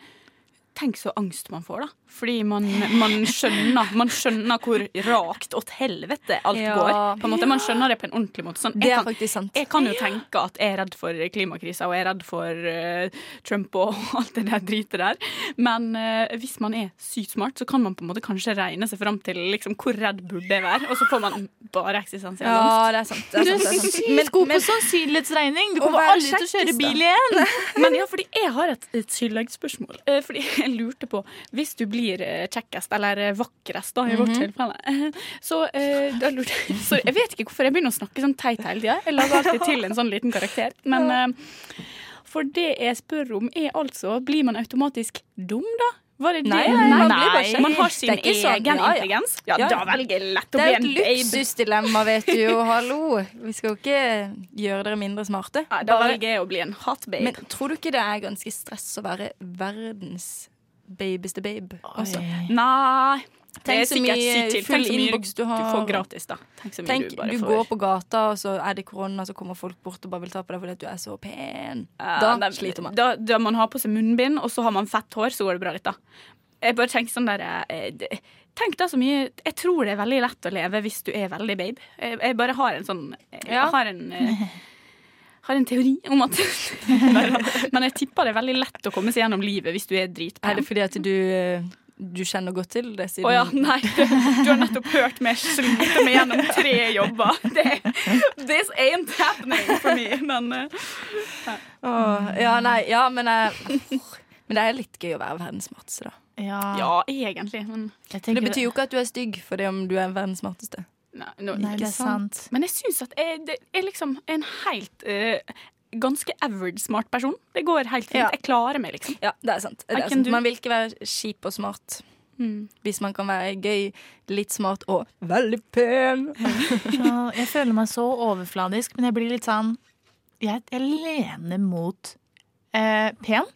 Tenk så angst man får, da. Fordi man, man, skjønner, man skjønner hvor rakt åt helvete alt Ja. går. På en måte, Man skjønner det på en ordentlig måte. Sånn, Det jeg, kan, jeg kan jo tenke at jeg er redd for klimakrisa og jeg er redd for uh, Trump og alt det der dritet der. Men uh, hvis man er sykt smart, så kan man på en måte kanskje regne seg fram til liksom, hvor redd burde jeg være, og så får man bare eksistensiell Ja, det er sant. Det er sant, det er sant. sykt Men- god på sannsynlighetsregning! Du kommer aldri til å kjøre bil igjen! Men ja, fordi jeg har et, et tilleggsspørsmål. Uh, Fordi jeg lurte på Hvis du blir eh, kjekkest, eller eh, vakrest, da, i vårt Mhm. tilfelle Så, eh, da lurte jeg Så jeg vet ikke hvorfor jeg begynner å snakke sånn teit hele tida. Jeg lager alltid til en sånn liten karakter. Men for det jeg spør om, er altså Blir man automatisk dum, da? Var det det? Nei, nei, man blir. Man har sin egen sånn, intelligens? Ja, Ja, da velger jeg lett å bli en babe. Det er et luksusdilemma, vet du jo. Hallo. Vi skal jo ikke gjøre dere mindre smarte. Ja, da velger jeg å bli en hot babe. Men tror du ikke det er ganske stress å være verdens babeste babe. også. Nei. Tenk så mye full innboks du har. får gratis, da. Tenk Tenk, du du går på gata, og så er det korona, så kommer folk bort og bare vil ta på deg fordi du er så pen. Da det- sliter man. Da, da man har på seg munnbind, og så har man fett hår, så går det bra litt, da. Jeg bare tenker sånn der eh, Tenk da så mye Jeg tror det er veldig lett å leve hvis du er veldig babe. Jeg, jeg bare har en sånn Jeg Ja. har en eh, har en teori om at Men jeg tipper det er veldig lett å komme seg gjennom livet hvis du er dritpen. Er det fordi at du, eh, du kjenner godt til det? Siden Å ja, nei. Du har nettopp hørt meg slite meg gjennom tre jobber. Det, this ain't happening for me. Men eh, Oh, ja, nei, ja, men jeg Men det er litt gøy å være verdens smarteste, da. ja, egentlig. Men det betyr jo ikke at du er stygg fordi om du er verdens smarteste. Nei, no, Nei, ikke det er sant. Men jeg syns at jeg, det er liksom en helt uh, ganske average smart person. Det går helt fint. Ja. Jeg klarer meg, liksom. Ja, det er sant. Det er sant. Man vil ikke være kjip og smart. Mm. Hvis man kan være gøy, litt smart og veldig pen. Ja, jeg føler meg så overfladisk, men jeg blir litt sånn Jeg, jeg lener mot eh, pen.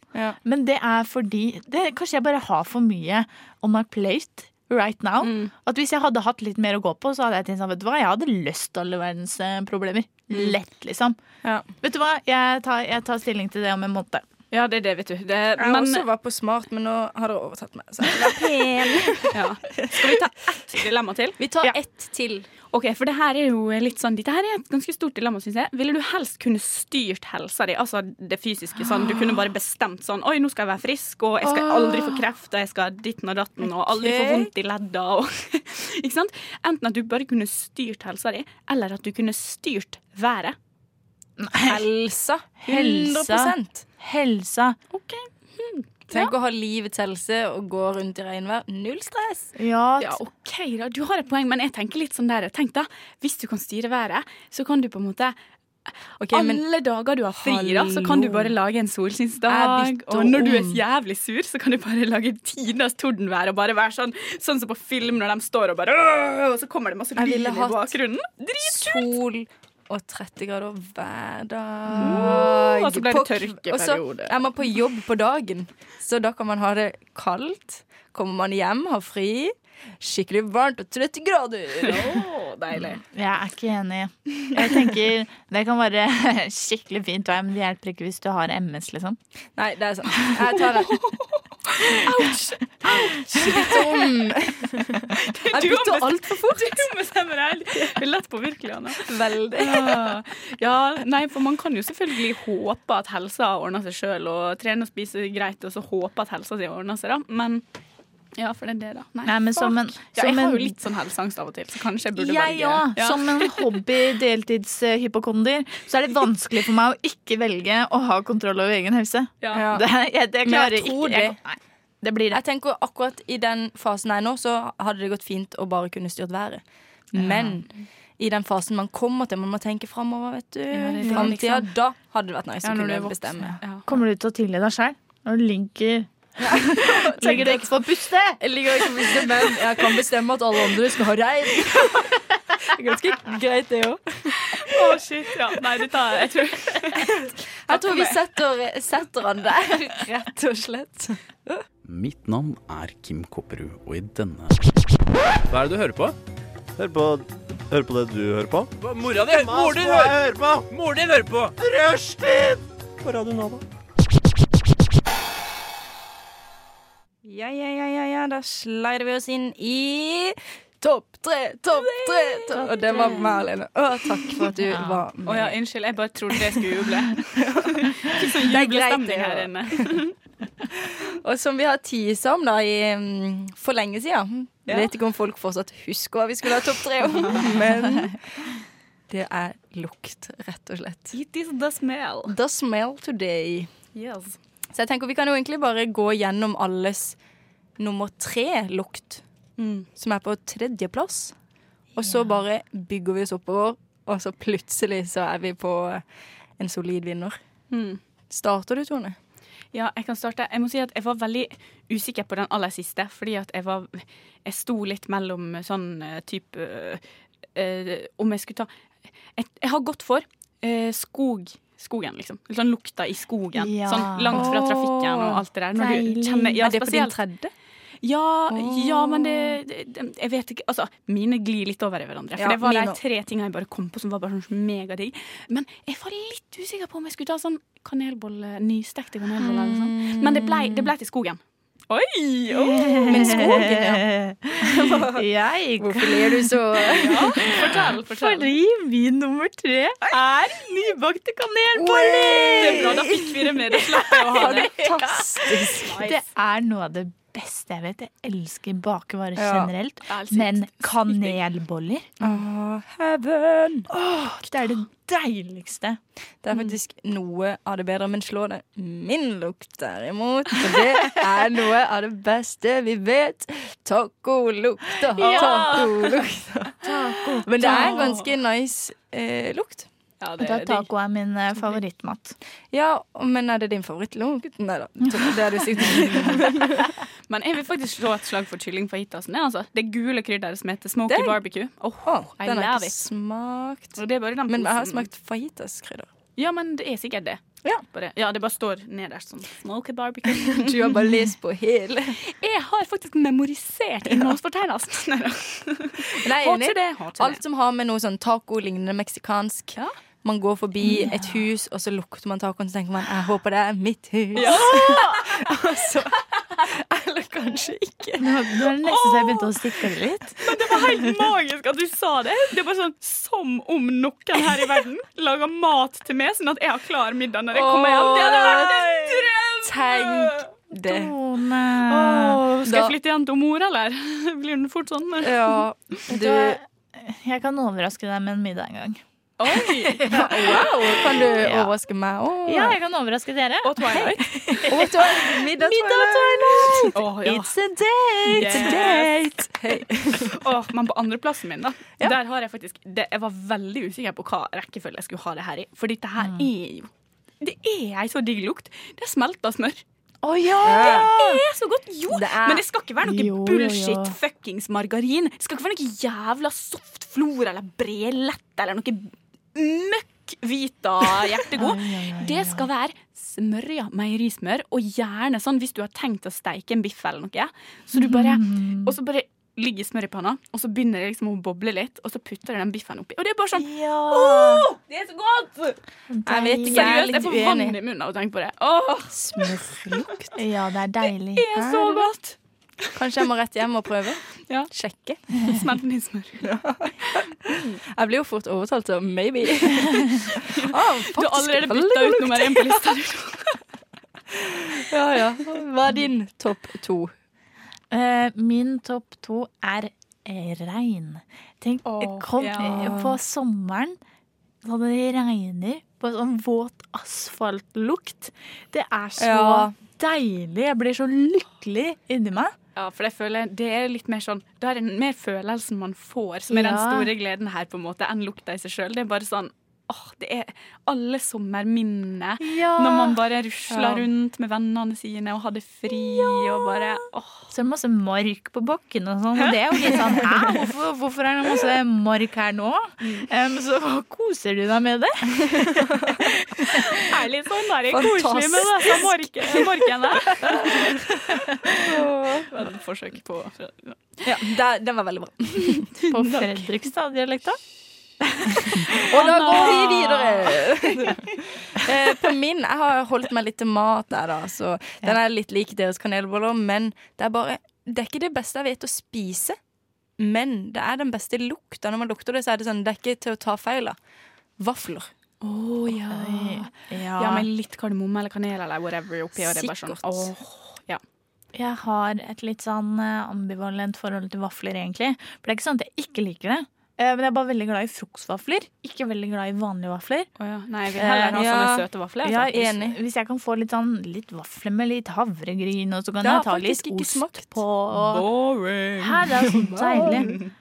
Men det er fordi det, Kanskje jeg bare har for mye on my plate right now. Mm. At hvis jeg hadde hatt litt mer å gå på, så hadde jeg tenkt sånn, vet du hva, jeg hadde løst alle verdens eh, problemer. Mm. Lett, liksom. Vet du hva, jeg tar, jeg tar stilling til det om en måned. Ja, det er det, vet du. Det, Jeg men også var på smart, men nå har dere overtatt meg. Så jeg pen. ja. Skal vi ta ett dilemma til? Vi tar ett til. Ok, for det her er jo litt sånn Dette her er et ganske stort dilemma, syns jeg. Ville du helst kunne styrt helsa di, altså det fysiske sånn? Du kunne bare bestemt sånn Oi, nå skal jeg være frisk, og jeg skal aldri få kreft, og jeg skal ditten og datten, og aldri få vondt i ledda, og Ikke sant? Enten at du bare kunne styrt helsa di, eller at du kunne styrt været. Helsa. 100 Helsa. Okay. OK. Tenk Tenk å ha livets helse og gå rundt i regnvær. Null stress. Ja, Ja, OK, da. Du har et poeng, men jeg tenker litt sånn der Tenk da, hvis du kan styre været, så kan du på en måte Ok, men- Alle dager du har fri, da, så kan du bare lage en solskinnsdag. Og når du er jævlig sur, så kan du bare lage tidenes tordenvær og bare være sånn Sånn som på film når de står og bare Og så kommer det masse Jeg i bakgrunnen. Sol og 30 grader hver dag. og så ble det tørkeperiode. Og så er man på jobb på dagen, så da kan man ha det kaldt. Kommer man hjem, har fri. Skikkelig varmt og 30 grader. Oh, deilig. Jeg er ikke enig. Jeg tenker Det kan være skikkelig fint vær, men det hjelper ikke hvis du har MS, liksom. Nei, det er sant. Jeg tar det. Ouch! Bytte om. Jeg bytter altfor fort. Du bestemmer deg. Det er lett påvirkelig, Anna. Veldig. Ja. ja, nei, for man kan jo selvfølgelig håpe at helsa ordner seg sjøl, og trene og spise greit, og så håpe at helsa si ordner seg, da. Men ja, for det er det, da. Nei, men som en- ja, jeg som har jo litt sånn helseangst av og til, så kanskje jeg burde Jeg velge. Ja. Som en hobby-deltidshypokonder så er det vanskelig for meg å ikke velge å ha kontroll over egen helse. Ja. Det, jeg, det klarer jeg tror ikke. Jeg, det. det blir det. Jeg tenker akkurat i den fasen jeg er nå, så hadde det gått fint å bare kunne styrt været. Men i den fasen man kommer til, man må tenke framover, vet du. Ja, Framtida, liksom. da hadde det vært nice Ja, å kunne voksen. bestemme. Ja. Kommer du til å tilgi deg sjøl når du ligger Ligger du på puste? Jeg liker ikke puste, men jeg kan bestemme at alle andre skal ha rein. Er ganske greit, det òg. Å, shit. Ja, nei, dette Jeg tror Jeg tror vi setter, setter han der, rett og slett. Mitt navn er Kim Kopperud, og i denne Hva er det du hører på? Hør på, hører på det du hører på. Mora di Mor din hører på! Mor din hører på! Rushtid! På Radio Nova. Ja, ja, ja, ja, ja, da slider vi oss inn i Topp tre, topp tre, Top. Og det var meg alene. Å, takk for at du var med. Å ja, unnskyld. Jeg bare trodde jeg skulle juble. Ikke sånn Det er greit, jublestemning det, her inne. Og som vi har tisa om da i, mm, for lenge siden. Ja. Vet ikke om folk fortsatt husker hva vi skulle ha topp tre om, men det er lukt, rett og slett. It is the smell. The smell today. Yes. Så jeg tenker vi kan jo egentlig bare gå gjennom alles nummer tre lukt, Mm. som er på tredjeplass. Og så bare bygger vi oss oppover, og så plutselig så er vi på en solid vinner. Mm. Starter du, Tone? Ja, jeg kan starte. Jeg må si at jeg var veldig usikker på den aller siste, fordi at jeg var Jeg sto litt mellom sånn eh, type øh, øh, Om jeg skulle ta jeg, jeg har gått for øh, skog skogen, liksom. Litt sånn lukta i skogen. Ja. Sånn langt fra trafikken og alt det der. Når Deilig. du kjenner, ja, er det på din tredje? Ja, oh. ja, men det, det, Jeg vet ikke Altså, mine glir litt over i hverandre. For Ja, det var de tre tingene jeg bare kom på som var bare sånn megadigg. Men jeg var litt usikker på om jeg skulle ta sånn kanelbolle, nystekte kanelboller sånn. Men det ble, det ble til skogen. Oi! oh. Men skogen, ja. Jeg Hvorfor ler du så Ja, Fortell, fortell. Fordi min nummer tre er nybakte kanelboller! Det er bra, da fikk vi det med. Da slapp jeg å ha det. Fantastisk. Det er noe av det beste jeg vet. Jeg elsker bakervarer Ja. generelt. Men kanelboller Åh, heaven. åh, det er det deiligste. Det er faktisk noe av det bedre, men slå det min lukt derimot. For det er noe av det beste vi vet. Tacolukta. Ja. Tacolukta. Men det er en ganske nice eh, lukt. Ja, Da taco er min eh, favorittmat. Ja, men er det din favorittlukt? Nei da. Det er det sikkert. Men jeg vil faktisk slå et slag for kylling fajitasen. Det, altså, det gule krydderet som heter smoky den, barbecue. Oh, oh, den har jeg ikke smakt. Og det er bare den Men jeg har smakt fajitaskrydder. Ja, men det er sikkert det. Ja. Bare, ja, det bare står nederst sånn smoky barbecue. Du har bare lest på hele. Jeg har faktisk memorisert innholdsfortegnelsen. Nei da. Har enig. det, Alt som har med noe sånn taco-lignende meksikansk Ja. Man går forbi et hus, og så lukter man tacoen, så tenker man 'jeg håper det er mitt hus'. og så Eller kanskje ikke. Nå, nå er det nesten så jeg begynte å stikke det litt. Men det var helt magisk at du sa det. Det bare sånn Som om noen her i verden lager mat til meg, sånn at jeg har klar middag når jeg kommer hjem. Det hadde vært en drøm! Tenk det. Åh, skal Da- jeg flytte igjen til mor, eller? Blir den fort sånn? Ja, du? Jeg kan overraske deg med en middag en gang. Oi! Wow, kan du Ja. overraske meg òg? Ja, jeg kan overraske dere. Og Twilight. Middag, Åh, ja. It's a date! Yes. It's a date. Hey. oh, men på andreplassen min, da Ja. Der har jeg faktisk det, Jeg var veldig usikker på hva rekkefølge jeg skulle ha det her i. For dette her er jo Det er ei så digg lukt. Det er smelta smør. Å ja! Det er så godt! Jo, Det er- men det skal ikke være noe Jo, jo, jo. bullshit fuckings margarin. Det skal ikke være noe jævla soft flor eller brelett eller noe møkk Vita hjertegod. Det skal være smørja meierismør, og gjerne sånn hvis du har tenkt å steike en biff eller noe. Så du bare, og så bare ligger smør i panna, og så begynner det liksom å boble litt, og så putter du den biffen oppi. Og det er bare sånn Åh, det er så godt! Jeg vet ikke, er Seriøst, jeg får vann i munnen av å tenke på det. Åh, Smørlukt. Ja, det er deilig. det er så godt! Kanskje jeg må rett hjem og prøve? Ja. Sjekke. Smelt den i smør. Jeg blir jo fort overtalt til maybe. Ah, Du har allerede bytta ut nummer én på lista. Ja, ja. Hva er din topp to? Eh, min topp to er regn. Tenk, kom ja. på sommeren når det regner på sånn våt asfaltlukt. Det er så Ja. deilig. Jeg blir så lykkelig inni meg. Ja, for jeg føler det er litt mer sånn Da er det mer følelsen man får, som er den store gleden her, på en måte, enn lukta i seg sjøl. Det er bare sånn Åh, det er alle sommerminner. Ja. Når man bare rusla Ja. rundt med vennene sine og hadde fri og bare åh. Så er det masse mark på bakken og sånn. Og det er jo litt sånn Hæ, hvorfor, hvorfor er det masse mark her nå? Um, så koser du deg med det? er litt sånn der, koselig med disse mark markene. Det et forsøk på Ja, det- Den var veldig bra. På Fredrikstad-dialekta? Og da går vi videre. Eh, På min Jeg har holdt meg litt til mat der, da. Så den er litt lik deres kanelboller. Men det er bare Det er ikke det beste jeg vet å spise. Men det er den beste lukta. Når man lukter det, så er det sånn Det er ikke til å ta feil av. Vafler. Å ja. Ja. ja. Med litt kardemomme eller kanel eller whatever oppi. Og det er bare sånn, ja. Jeg har et litt sånn eh, ambivalent forhold til vafler, egentlig. For det er ikke sånn at jeg ikke liker det. Eh, Men jeg er bare veldig glad i frokostvafler. Ikke veldig glad i vanlige vafler. Oh, ja. Nei, jeg vil heller ha ja. sånne søte vafler. Ja, Altså. enig. hvis jeg kan få litt sånn Litt vafler med litt havregryn, og så kan jeg ta litt ost smakt. på. Og... Boring. Hæ, det er så deilig.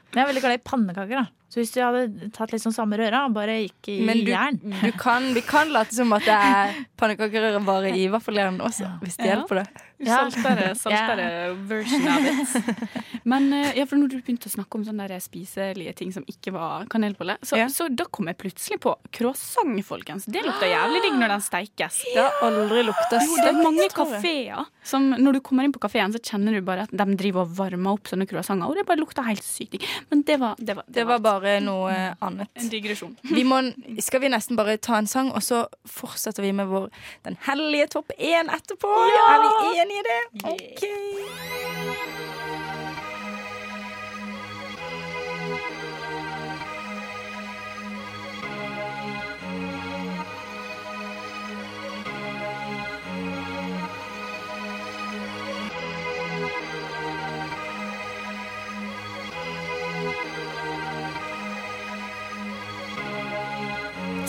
Men jeg er veldig glad i pannekaker. da Så hvis du hadde tatt litt sånn samme røra, bare ikke i Men du, jern du kan, vi kan late som at det er pannekakerøre bare i vaffeljern også, hvis det Ja. hjelper det. Ja. Saltere, version av it. Men eh, ja, for når du begynte å snakke om sånne der spiselige ting som ikke var kanelbolle, så, Ja. så da kom jeg plutselig på croissant, folkens. Det lukter jævlig digg når den steikes. Det har aldri lukta Jo, det er mange stekt, kafeer som når du kommer inn på kafeen, så kjenner du bare at de driver og varmer opp sånne croissanter, og det bare lukter helt sykt digg. Men det var, det var, Det var bare noe annet. en digresjon. Vi må, skal vi nesten bare ta en sang, og så fortsetter vi med vår Den hellige topp én etterpå? Er vi enige i det? OK.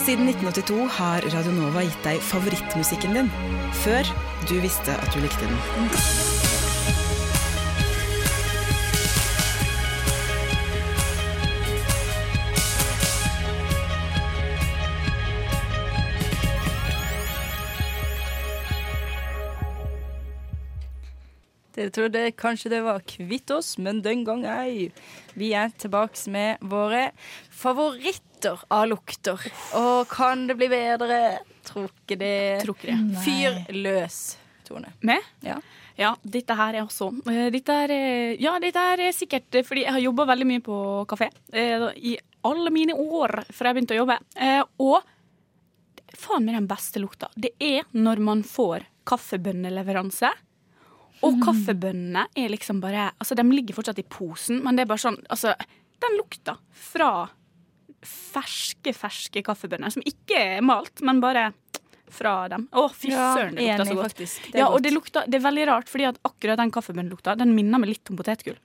Siden 1982 har Radio Nova gitt deg favorittmusikken din, før du visste at du likte den. Dere trodde kanskje det var kvitt oss, men den gang ei. Vi er tilbake med våre favoritter av lukter. Og kan det bli bedre? Tror ikke det. Tror ikke det. Fyr løs, Tone. Med? Ja. Ja, dette her er også eh, Dette er, eh, ja, dette er sikkert eh, fordi jeg har jobba veldig mye på kafé i alle mine år fra jeg begynte å jobbe. Og faen meg den beste lukta. Det er når man får kaffebønneleveranse. Og kaffebønnene er liksom bare Altså, de ligger fortsatt i posen, men det er bare sånn Altså, den lukta fra ferske, ferske kaffebønner, som ikke er malt, men bare fra dem. Å, fy søren, det lukter så godt. faktisk. Det ja, og det, lukter, det er veldig rart, fordi at akkurat den kaffebønnelukta Den minner meg litt om potetgull.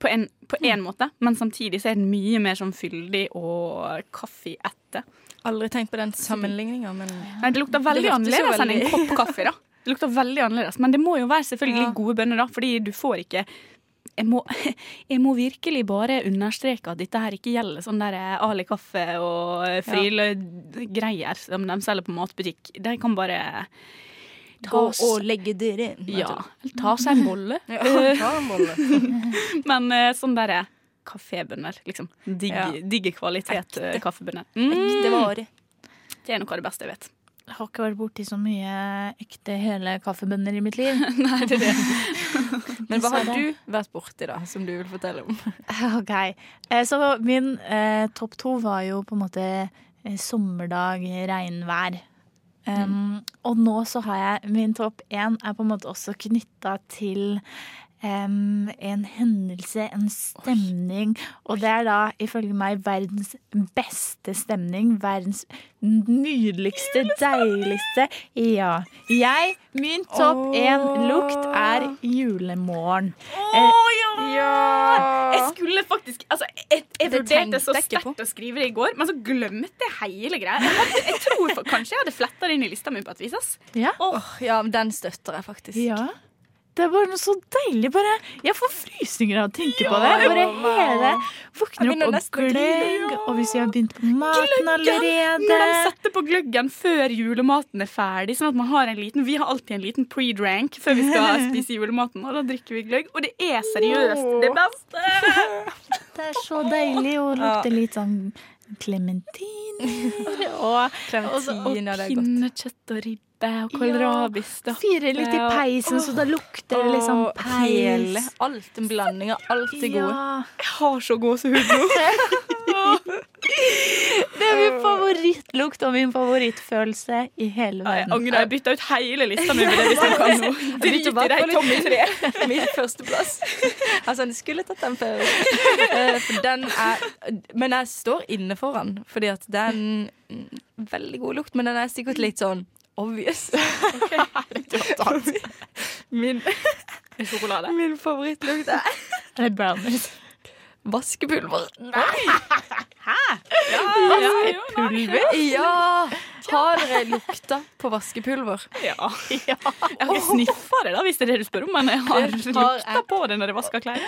På en, på Mm. måte, men samtidig så er den mye mer sånn fyldig og kaffeette. Aldri tenkt på den sammenligninga, men Nei, det lukter veldig Det annerledes veldig. enn en kopp kaffe, da. Det lukter veldig annerledes, Men det må jo være selvfølgelig Ja. gode bønner, da, fordi du får ikke jeg må, jeg må virkelig bare understreke at dette her ikke gjelder sånn der Ali kaffe og Friele-greier som de selger på matbutikk. De kan bare Gå og legge dere inn. Ja. Ta seg en bolle. Ja, ta en bolle. Men eh, sånn derre kafébønner, liksom. Digg, Ja. Digge kvalitet kaffebønner. Mm. Ekte vare. Det er noe av det beste jeg vet. Jeg har ikke vært borti så mye ekte hele kaffebønner i mitt liv. Nei, det er det. Men hva har du vært borti, da, som du vil fortelle om? Ok, eh, Så min eh, topp to var jo på en måte eh, sommerdag, regnvær. Um, Og nå så har jeg min topp én er på en måte også knytta til em, en hendelse, en stemning. Og det er da ifølge meg verdens beste stemning. Verdens nydeligste, deiligste. Ja. Jeg, min topp én lukt er julemorgen. Å ja! Jeg skulle faktisk Altså, jeg, jeg vurderte så sterkt å skrive det i går, men så glemte jeg hele greia. Jeg, hadde, jeg tror for, kanskje jeg hadde fletta det inn i lista mi på et vis. Ja. Oh, ja, den støtter jeg faktisk. Ja. Det er bare noe så deilig. Bare, jeg får frysninger av å tenke på det. Bare hele Våkner opp og gløgg. Og hvis vi har begynt på maten Når de setter på gløggen før julematen er ferdig. Sånn at man har en liten Vi har alltid en liten pre-drank før vi skal spise julematen. Og da drikker vi gløgg. Og det er seriøst det beste! Det er så deilig å lukte litt sånn klementin. og, Og, og godt. pinnekjøtt og ribbe og kålrabistappe. Fyre litt i og- peisen, så da lukter det liksom peis. alt en blanding av alt det gode. Ja. Jeg har så gåsehud nå. Det er min favorittlukt og min favorittfølelse i hele Ja, Jeg verden. angrer. Jeg bytta ut hele lista mi med det vi snakka om nå. Drit i de tomme tre. Min førsteplass. Altså, jeg skulle tatt den før. Eh, For den er Men jeg står inne for den, fordi at det er en veldig god lukt, men den er sikkert litt sånn obvious. Min, Sjokolade. min favorittlukt er Er det brownies? vaskepulver. Hæ? Ja! Har dere lukta på vaskepulver? Ja. Jeg har ikke sniffa det, da, hvis det er det du spør om, men jeg har lukta på det når jeg vasker klær.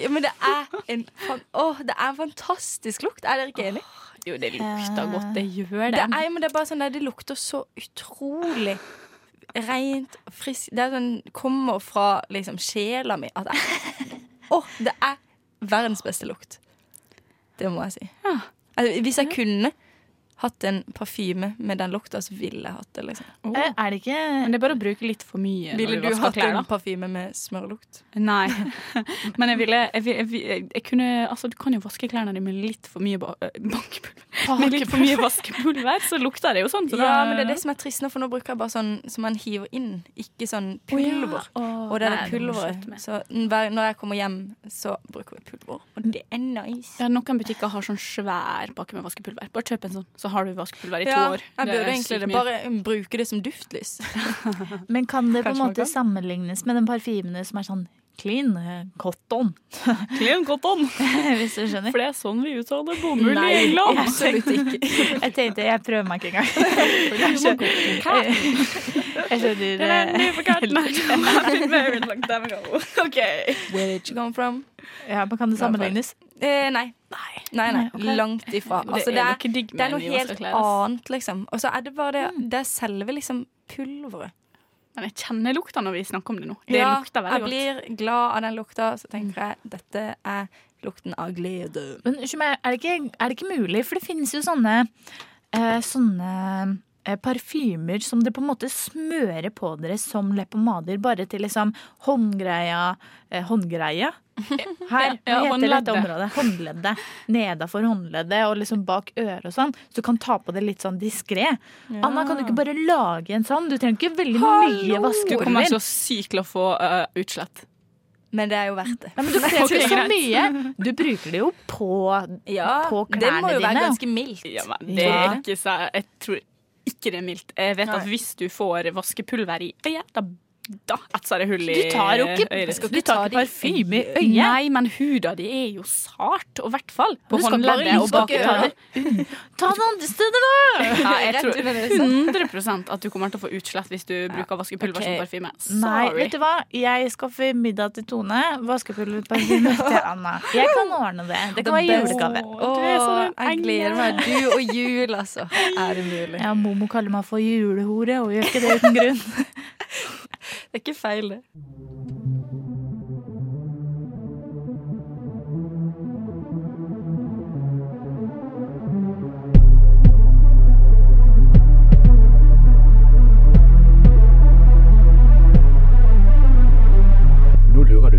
Ja, men det er en fan oh, det er en fantastisk lukt. Er dere ikke enig? Jo, det lukter godt. Det gjør Det er, men det er bare sånn der, det lukter så utrolig rent og friskt. Det er sånn, kommer fra liksom sjela mi. At jeg, Å, det er verdens beste lukt. Det må jeg si. Altså, hvis jeg kunne hatt en parfyme med den lukta, så ville jeg hatt det. liksom. Oh. Er det ikke Men det er bare å bruke litt for mye. Ville du, du hatt klær, en parfyme med smørlukt? Nei. Men jeg ville jeg, jeg, jeg, jeg kunne Altså, du kan jo vaske klærne dine med litt for mye ba øh, bankepulver. Med litt for mye vaskepulver, så lukter det jo sånn. Så Ja, da, men det er det som er trist nå, for nå bruker jeg bare sånn som man hiver inn, ikke sånn pulver. Oh, ja. og det er Nei, pulveret. Så hver- når jeg kommer hjem, så bruker vi pulver. Og det er nice. Ja, noen butikker har sånn svær pakke med vaskepulver. Bare kjøp en sånn, så har du vaskepulver i to Ja, år. jeg burde egentlig. Bare um, bruke det som duftlys. Men kan det på en måte sammenlignes med den parfymene som er sånn clean eh, cotton? Clean cotton. Hvis du skjønner. For det er sånn vi uttaler bomull i England. absolutt ikke. Jeg tenkte jeg prøver meg ikke engang. Jeg skjønner- Det. OK. Where did you come from? Ja, men Kan det sammenlignes? Eh, nei. Nei, nei, Nei, Okay. Langt ifra. Det Altså, er det, er, det er noe helt annet, liksom. Og så er det bare det Det er selve liksom pulveret. Men jeg kjenner lukta når vi snakker om det nå. Det Ja, lukter veldig jeg blir glad av den lukta, så tenker jeg dette er lukten av glede. Men er det, ikke, er det ikke mulig? For det finnes jo sånne, eh, sånne parfymer som dere på en måte smører på dere som leppepomader, bare til liksom håndgreia eh, Håndgreia? Her, Ja, hva heter dette området? Håndleddet. Nedafor håndleddet og liksom bak øret og sånn. Så du kan ta på det litt sånn diskré. Anna, kan du ikke bare lage en sånn? Du trenger ikke veldig mye Du kommer så sykt til å få uh, utslett. Men det er jo verdt det. Nei, men du trenger Ok, ikke så mye. Du bruker det jo på, Ja, på det må jo være dine. ganske mildt. Ja, men det er ikke så Jeg tror ikke det er mildt. Jeg vet Nei. at hvis du får vaskepulver i øyet, da, da etser det hull i Du tar jo ikke, øyet. du tar ikke parfyme i øyet. Nei, men huda di er jo sart, og i hvert fall på håndleddet og bak ta det andre stedet, da! Ja, jeg tror 100% at du kommer til å få utslett hvis du bruker vaskepulver okay. som parfyme. Nei, vet du hva? Jeg skaffer middag til Tone, vaskepulverparfyme til Anna. Jeg kan ordne det. Det kan være julegave. Jeg gleder meg. Du og jul, altså. Er det mulig? Ja, Momo kaller meg for julehore, og gjør ikke det uten grunn. Det er ikke feil, det.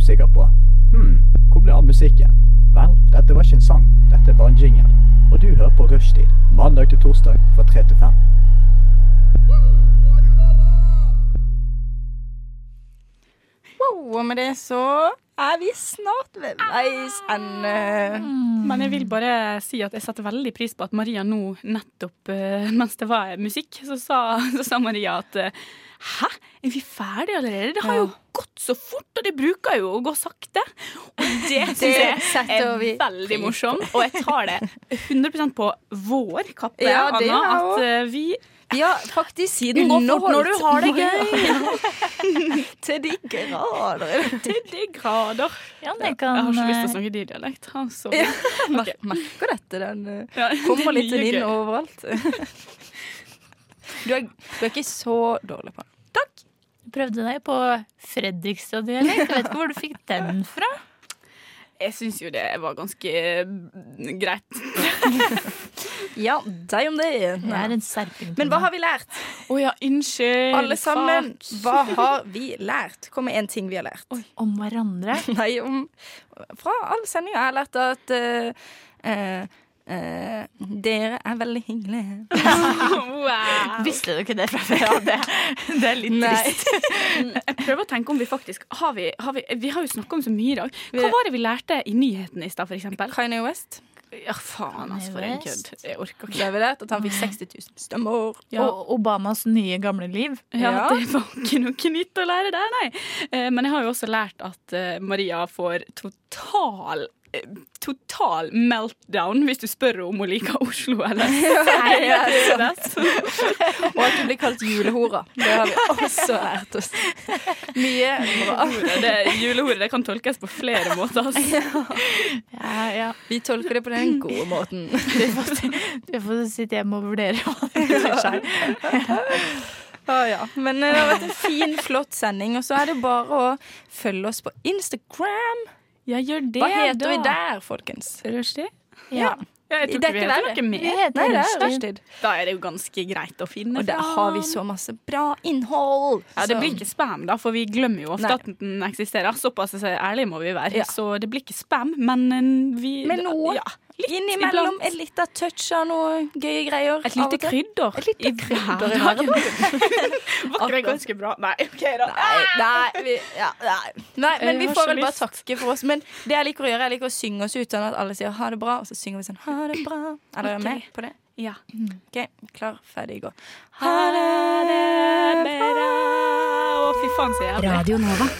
Sikkert på Hm, hvor ble av musikken? Vel, dette var ikke en sang, dette er bare en jingle. Og du hører på Rushtid, mandag til torsdag fra 3 til 5. og med det så er vi snart ved veis ende. Men jeg vil bare si at jeg setter veldig pris på at Maria nå nettopp, eh, mens det var musikk, så sa, så sa Maria at eh, Hæ, er vi ferdige allerede? Det har jo gått så fort, og det bruker jo å gå sakte. Og det syns jeg er veldig morsomt. Og jeg tar det 100% på vår kappe, Ja, Anna, at eh, vi Ja, faktisk Siden går fort når du har det gøy. Til de grader. Til de grader. Ja, Jeg kan har ikke lyst til å eh, snakke din dialekt. Altså. så Ja, mer- Merker dette. Den eh, kommer litt inn overalt. Du er, du er ikke så dårlig på det. prøvde deg på Fredrikstad-dialekt. Jeg vet ikke hvor du fikk den fra. Jeg syns jo det var ganske mm, greit. Ja, deg om det. Det er en serping. Men hva har vi lært? Å ja, unnskyld. Alle sammen, Fuck. hva har vi lært? Kom med én ting vi har lært. Om hverandre? Nei, om Fra all sendinga har lært at uh, eh, eh, dere er veldig hyggelige. Wow. Visste du ikke det fra før? Det, det er litt Nei. trist. Jeg prøver å tenke om vi faktisk Har vi, har vi, vi har jo snakka om så mye i dag. Hva var det vi lærte i nyhetene i stad, for eksempel? Kanye West. Ja, faen, altså, for en kødd. Jeg orker ikke. har vi at han fikk 60 000 stemmer. Og Obamas nye gamle liv. Ja, Ja. Det var ikke noe nytt å lære der, nei. Eh, Men jeg har jo også lært at eh, Maria får total Total meltdown hvis du spør om hun liker Oslo eller. Og at du blir kalt julehora. Det har vi også lært oss. Mye bra. Det, julehore det kan tolkes på flere måter. Altså. Ja, ja. Vi tolker det på den gode måten. Du får, sitte hjemme og vurdere hva selv. Å, ja. Men eh, det har vært en fin, flott sending. Og så er det bare å følge oss på Instagram. Ja, gjør det, Hva heter vi der, folkens? Rushtid? Ja. Ja, jeg tror ikke vi heter noe mer. Vi heter Nei, Rushtid. Da er det jo ganske greit å finne Og der fram. har vi så masse bra innhold. Ja, Det blir ikke spam, da, for vi glemmer jo ofte Nei. at den eksisterer. Såpass ærlige må vi være. Ja. Så det blir ikke spam, men eh, vi Men noe. Ja, litt Innimellom et lite touch av noe gøye greier. Et lite krydder. Et lite krydder i hverdagen. hverdagen. Var ikke det ganske bra? Nei, OK, da. Nei, nei, vi, ja, nei. nei, men vi får vel bare takke for oss. Men det jeg liker å gjøre, jeg liker å synge oss ut sånn at alle sier ha det bra, og så synger vi sånn ha det bra. Er dere okay. med på det? Ja. OK, klar, ferdig, gå. Ha det bra. Å, fy faen, så jævlig. Radio Nova.